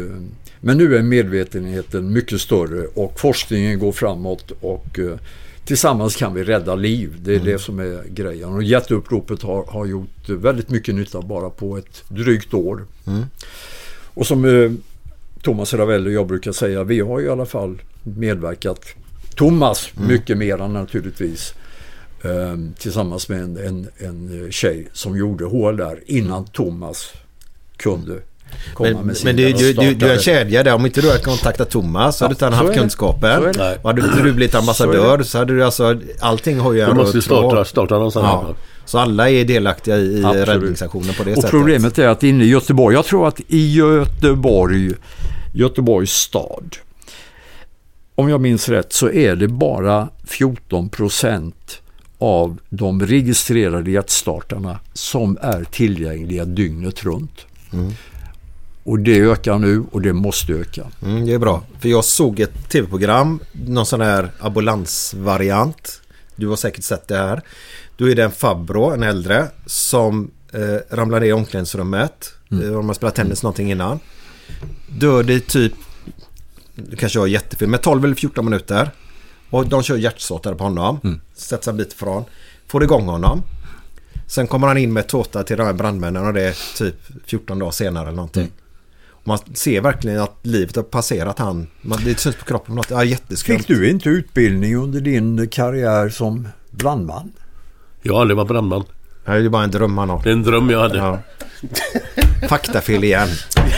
Men nu är medvetenheten mycket större och forskningen går framåt och eh, tillsammans kan vi rädda liv. Det är det som är grejen. Och jätteuppropet har, har gjort väldigt mycket nytta bara på ett drygt år. Och som eh, Thomas Ravelli och jag brukar säga, vi har i alla fall medverkat. Thomas mycket mer än naturligtvis. Eh, tillsammans med en, en, en tjej som gjorde HLR innan Thomas kunde Men, men du, du, du, du är kedja där. Om inte du hade kontaktat Thomas så hade Ja, inte han så haft kunskapen. Så. Och hade du blivit ambassadör så hade du alltså... Allting har ju Du en måste röd starta, starta någonstans. Ja. Så alla är delaktiga i, Absolut. räddningsaktionen på det Och sättet. problemet är att inne i Göteborg, jag tror att i Göteborg, Göteborgs stad, om jag minns rätt så är det bara 14 procent av de registrerade hjärtstartarna som är tillgängliga dygnet runt. Och det ökar nu och det måste öka. Mm, det är bra. För jag såg ett tv-program, någon sån här ambulansvariant. Du har säkert sett det här. Då är det en farbror, en äldre, som eh, ramlar ner i omklädningsrummet. Mm. De har spelat tennis någonting innan. Dör det typ, du kanske har jättefel, men 12 eller 14 minuter. Och de kör hjärtstartare på honom. Mm. Sätter sig en bit ifrån. Får igång honom. Sen kommer han in med tårta till de här brandmännen och det är typ 14 dagar senare eller någonting. Och Man ser verkligen att livet har passerat han. Man, det syns på kroppen. Något, ja, jätteskumt. Fick du inte utbildning under din karriär som brandman? Jag har aldrig varit brandman. Det här är ju bara en dröm han har. Det är en dröm jag hade. Ja. Faktafel igen.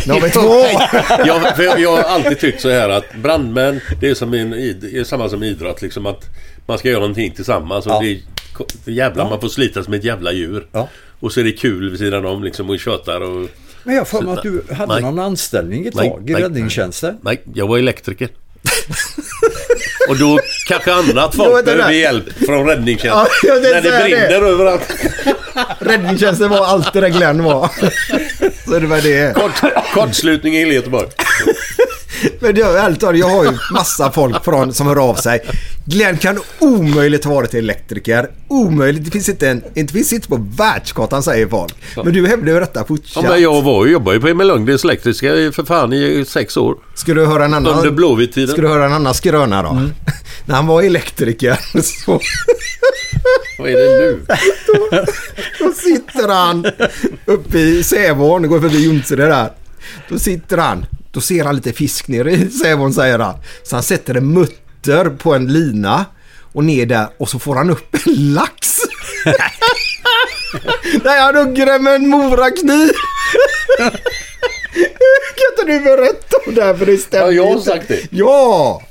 Nu har vi två! jag, för jag, jag har alltid tyckt så här att brandmän, det är, som en, det är samma som idrott. Liksom att man ska göra någonting tillsammans. Och Ja. det är, det är jävla, Man får slita som ett jävla djur. Ja. Och så är det kul vid sidan om liksom och tjötar och... Men jag för mig att du hade Nej. någon anställning ett Nej, tag i nej, räddningstjänsten. Nej, jag var elektriker. och då kanske annat folk det behöver hjälp från räddningstjänsten. Ja, tänkte När det säga det. brinner överallt. Räddningstjänsten var allt det där Glenn var. Så det var det. Kort, kortslutning i Göteborg. Men det, ärligt talat, jag har ju massa folk från, som hör av sig. Glenn kan omöjligt ha varit elektriker. Omöjligt. Det finns inte, en, det finns inte på världskartan säger folk. Men du hävdar ju detta Ja, fortsatt. men jag var ju, jobbade ju på Emil Lundgrens elektriska för fan i sex år. Ska du höra en annan... Under Blåvitt-tiden. Ska du höra en annan skröna då? När han var elektriker så Vad är det nu? då sitter han uppe i Sävån, går förbi Jonsered där. Då sitter han, då ser han lite fisk nere i Sävån säger han. Så han sätter en mutter på en lina och ner där och så får han upp en lax. Nej, han hugger den med en morakniv. kan inte du berätta om det här för det stämmer Ja, jag har sagt det. Ja!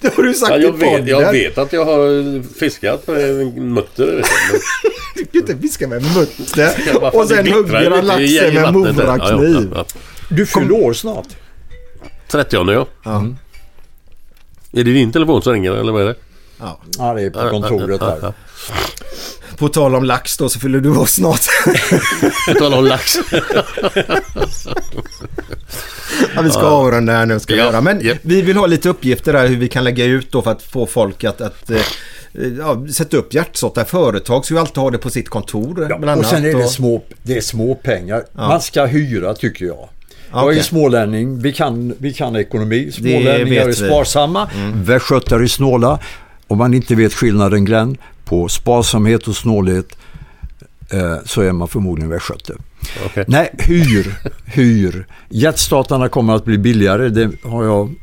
Det har du sagt Ja, i jag, vet, jag vet att jag har fiskat med mutter. Du kan inte fiska med mutter. Och sen hugger han laxen med där. Ja, morakniv. ja, ja. Du fyller år snart. 30 ja. Ja. Är det din telefon som ringer eller vad är det? Ja. Ja, det är på kontoret Ja, ja, här. På tal om lax då så fyller du år snart. På tal om lax. ja, Ja, vi ska avrunda här nu ska vi Ja, göra. Men vi vill ha lite uppgifter där hur vi kan lägga ut då för att få folk att, att eh, ja, sätta upp hjärtsorta företag. Så vi alltid har det på sitt kontor. bland och sen är det och- små, det är små pengar. Man ska hyra tycker jag. Jag är smålänning, vi kan, vi kan ekonomi. Smålänningar är sparsamma, västgötar är snåla. Om man inte vet skillnaden Glenn på sparsamhet och snålhet eh, så är man förmodligen västgöte. Okej. Nej, hyr, hyr. Jetstartarna kommer att bli billigare, det har jag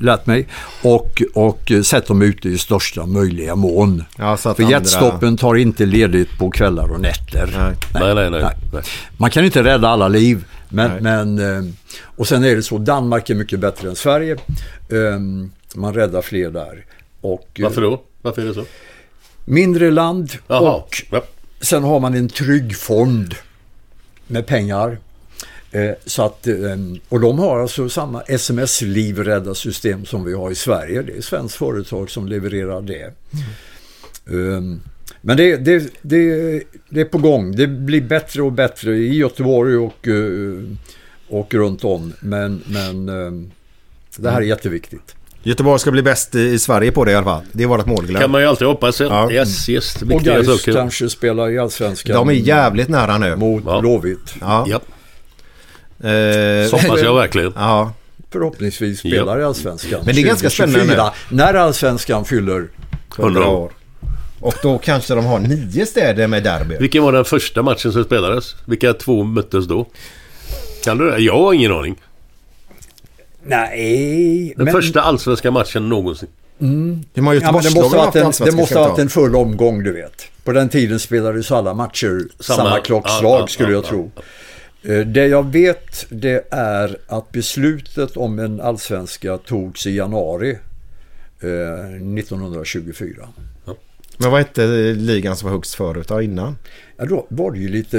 lärt mig. Och, och sätt dem ute i största möjliga mån. Ja, För andra- jetstoppen tar inte ledigt på kvällar och nätter. Nej, nej, nej. Nej. nej. Man kan inte rädda alla liv. Men, men, eh, och sen är det så, Danmark är mycket bättre än Sverige. Ehm, Man räddar fler där. Och eh, Varför då? Varför är det så? mindre land Jaha. och Ja. sen har man en trygg fond med pengar. Eh, Så att, eh, och de har alltså samma sms-livräddarsystem som vi har i Sverige. Det är ett svenskt företag som levererar det. Um, Men det, det, det, det är på gång. Det blir bättre och bättre i Göteborg och, eh, och runt om. Men, men eh, det här är jätteviktigt. Göteborg ska bli bäst i, Sverige på det i alla fall. Det är vårt mål Glenn. kan man ju alltid hoppas. Ja. Yes, yes. Och Viktiga Gais saker. kanske spelar i Allsvenskan. De är jävligt nära nu. Mot Ja. Blåvitt. Ja. Ja, Eh, så hoppas jag verkligen. ja. Förhoppningsvis spelar i Allsvenskan. Men det är ganska spännande 2024, När Allsvenskan fyller 100 år. Och då kanske de har nio städer med derby. Vilken var den första matchen som spelades? Vilka två möttes då? Kan du det? Jag har ingen aning. Nej, Den men, första allsvenska matchen någonsin. Hur många ja, men det måste ha varit en, det måste ha en full omgång, du vet. På den tiden spelades alla matcher samma, Samma- klockslag, ja, ja, skulle ja, jag ja, tro. Eh, Det jag vet, det är att beslutet om en allsvenska togs i januari eh, 1924. Men vad hette ligan som var högst förut då, innan? Ja, då var det ju lite...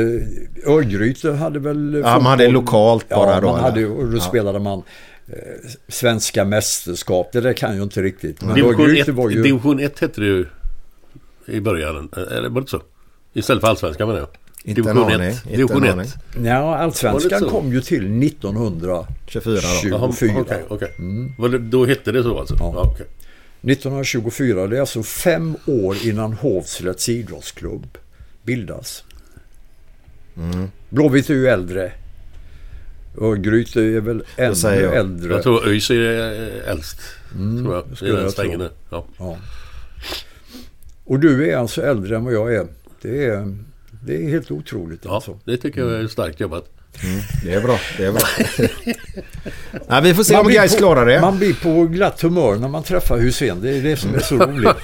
Örgryte hade väl... Ja, man hade lokalt bara ja, då, Man eller? hade, och då Ja. spelade man eh, svenska mästerskap. Det där kan jag inte riktigt. Men Division Örgryte 1, var ju... division 1 hette det ju i början. Eller var det så? Istället för allsvenskan menar jag. Inte en Division aning. 1. Inte Division en 1. aning. Ja, Var allsvenskan kom ju till 1924. 24 då. Okej, okej. Var det- Då hette det så alltså? Ja. Ja, okej. 1924, det är alltså fem år innan Hovslätts idrottsklubb bildas. Blåvitt är ju äldre. Örgryte är väl ännu jag. äldre. Jag tror ÖIS är äldst. tror jag. I skulle den jag svängen. Ja. Ja. Och du är alltså äldre än vad jag är. Det är, det är helt otroligt ja, alltså. det tycker jag är starkt jobbat. Det är bra. Det är bra. Nej, vi får se Man om Gais klarar det. Man blir på glatt humör när man träffar Hussein. Det är det som är så roligt.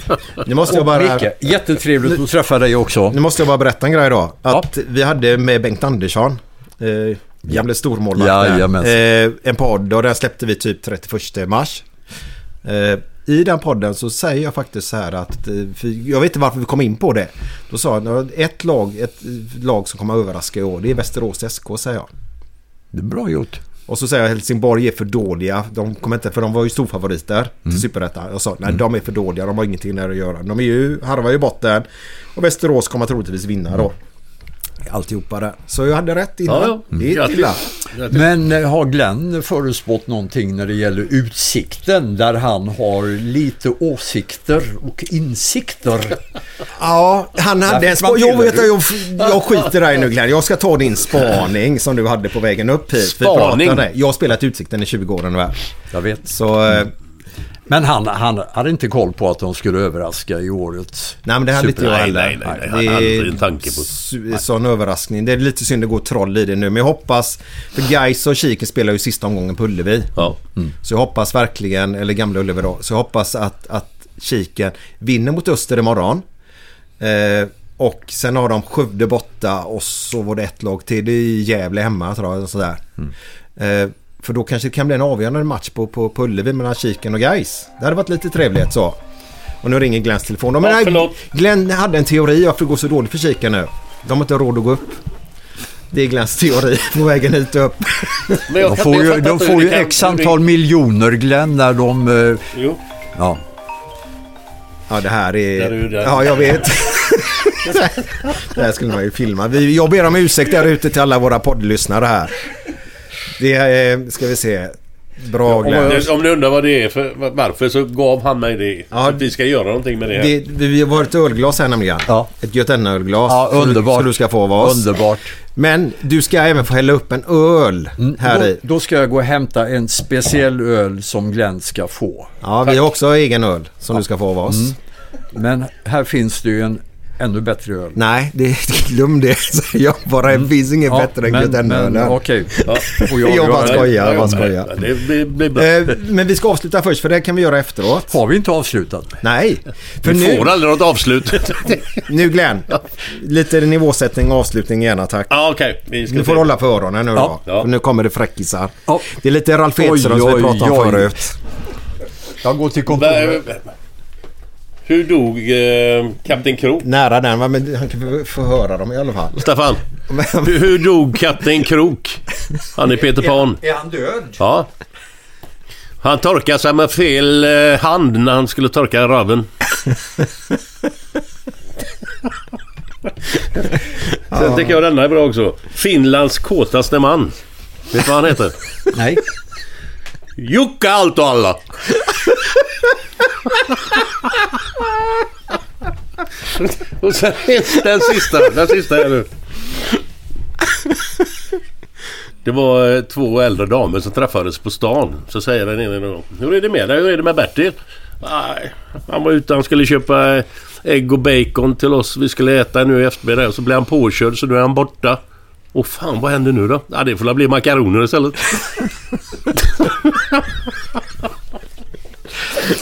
Nu måste jag bara... Micke, jättetrevligt att träffa dig också. Nu måste jag bara berätta en grej då. Att vi hade med Bengt Andersson. Eh, gamle stormålvakten. Jajamensan. Eh, en podd och den släppte vi typ 31 mars. Eh, I den podden så säger jag faktiskt så här att, eh, jag vet inte varför vi kom in på det. Då sa jag ett lag, ett lag som kommer att överraska i år, det är Västerås SK säger jag. Det är bra gjort. Och så säger jag Helsingborg är för dåliga. De kommer inte, för de var ju storfavoriter Mm. till Superettan. Jag sa nej de är för dåliga, de har ingenting där att göra. De är ju, harvar ju botten. Och Västerås kommer troligtvis vinna då. Alltihopa där. Så jag hade rätt innan. Ja, ja. Det är illa. Men eh, har Glenn förutspått någonting när det gäller utsikten där han har lite åsikter och insikter? Ja, han hade en fick man spa- Jag vet jag, jag skiter där nu Glenn. Jag ska ta din spaning som du hade på vägen upp hit. Spaning? Jag har spelat Utsikten i 20 år nu här. Jag vet. Så... eh, Men han, han hade inte koll på att de skulle överraska i årets Nej men det hade inte jag Nej, heller. nej, nej, nej. Han hade aldrig en tanke på- s- sån överraskning. Det är lite synd att gå troll i det nu. Men jag hoppas, för Gais och Kiken spelar ju sista omgången på Ullevi. Ja. Så jag hoppas verkligen, eller gamla Ullevi då. Så jag hoppas att, att Kiken vinner mot Öster imorgon. Eh, och sen har de Skövde borta och så var det ett lag till. Det är Gävle hemma tror jag. Sådär. Eh, för då kanske det kan bli en avgörande match på, på, på Ullevi mellan Kiken och Gais. Det hade varit lite trevligt så. Och nu ringer Glens telefon. Men Ja, nej, förlåt. Glenn hade en teori varför det går så dåligt för Kiken nu. De har inte råd att gå upp. Det är Glens teori på vägen hit upp. Men jag De får ju, de får ju x antal miljoner Glenn när de... eh, Jo, Ja. Ja, det här är... Där är. Ja, jag vet. det här skulle man ju filma. Vi, jag ber om ursäkt där ute till alla våra poddlyssnare här. Det är, ska vi se. Bra Glenn. Det- Om ni undrar vad det är för varför så gav han mig det. Ja. Att vi ska göra någonting med det här. Det, vi har ett ölglas här nämligen. Ja. Ett Götene-ölglas. Ja, underbart. Som du ska få av oss. Underbart. Men du ska även få hälla upp en öl här då, i. då ska jag gå och hämta en speciell öl som Glenn ska få. Ja, vi har också egen öl som du ska få av oss. Mm. Men här finns det ju en ännu bättre öl. Nej, det, glöm det. jag bara. Det finns inget bättre än men, Götene-ölen. okej. Ja. Får Jag bara skojar, jag skojar. men Det blir, blir bra. Eh, Men vi ska avsluta först för det kan vi göra efteråt. Har vi inte avslutat? Nej, för Vi nu, får aldrig något avslut. nu Glenn. Lite nivåsättning och avslutning gärna tack. ja, okej. Vi ska Du får se. hålla för öronen nu Ja. då. Ja. För nu kommer det fräckisar. Ja. Det är lite Ralf Edström som vi pratade om förut. Jag går till kontoret. Hur dog eh, Kapten Krok? Nära den, va? men han kan få- höra dem i alla fall. Staffan, hur, hur dog Kapten Krok? Han är Peter Pan. Är han död? Ja. Han torkade sig med fel eh, hand när han skulle torka röven. Sen tycker jag denna är bra också. Finlands kåtaste man. Vet du vad han heter? Nej. Jukka Altoalla. Och sen den sista. Den sista är nu. Det var eh, två äldre damer som träffades på stan. Så säger den ena då. Hur är det med dig? Hur är det med Bertil? Nej, han var ute han skulle köpa eh, ägg och bacon till oss. Vi skulle äta nu i eftermiddag. Så blev han påkörd så nu är han borta. Och fan vad händer nu då? Ja det får väl bli makaroner istället.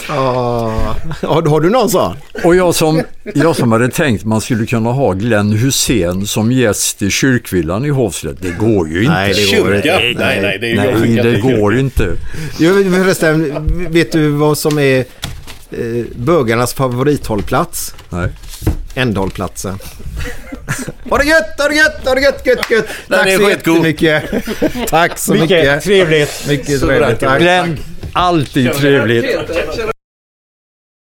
Ah. Har, har du någon sån? Och jag som, jag som hade tänkt man skulle kunna ha Glenn Hussein som gäst i kyrkvillan i Hovslätt. Det går ju inte. Nej, det går inte. Nej, nej, det är jag Nej, skickar det går inte. Jo, förresten, vet du vad som är eh, bögarnas favorithållplats? Nej. Ändhållplatsen. Ha det gött, ha det gött, ha det gött, gött, gött. Tack är så jättemycket. Tack så mycket. Mycket trevligt. Mycket Så trevligt. Tack. Glenn, alltid trevligt.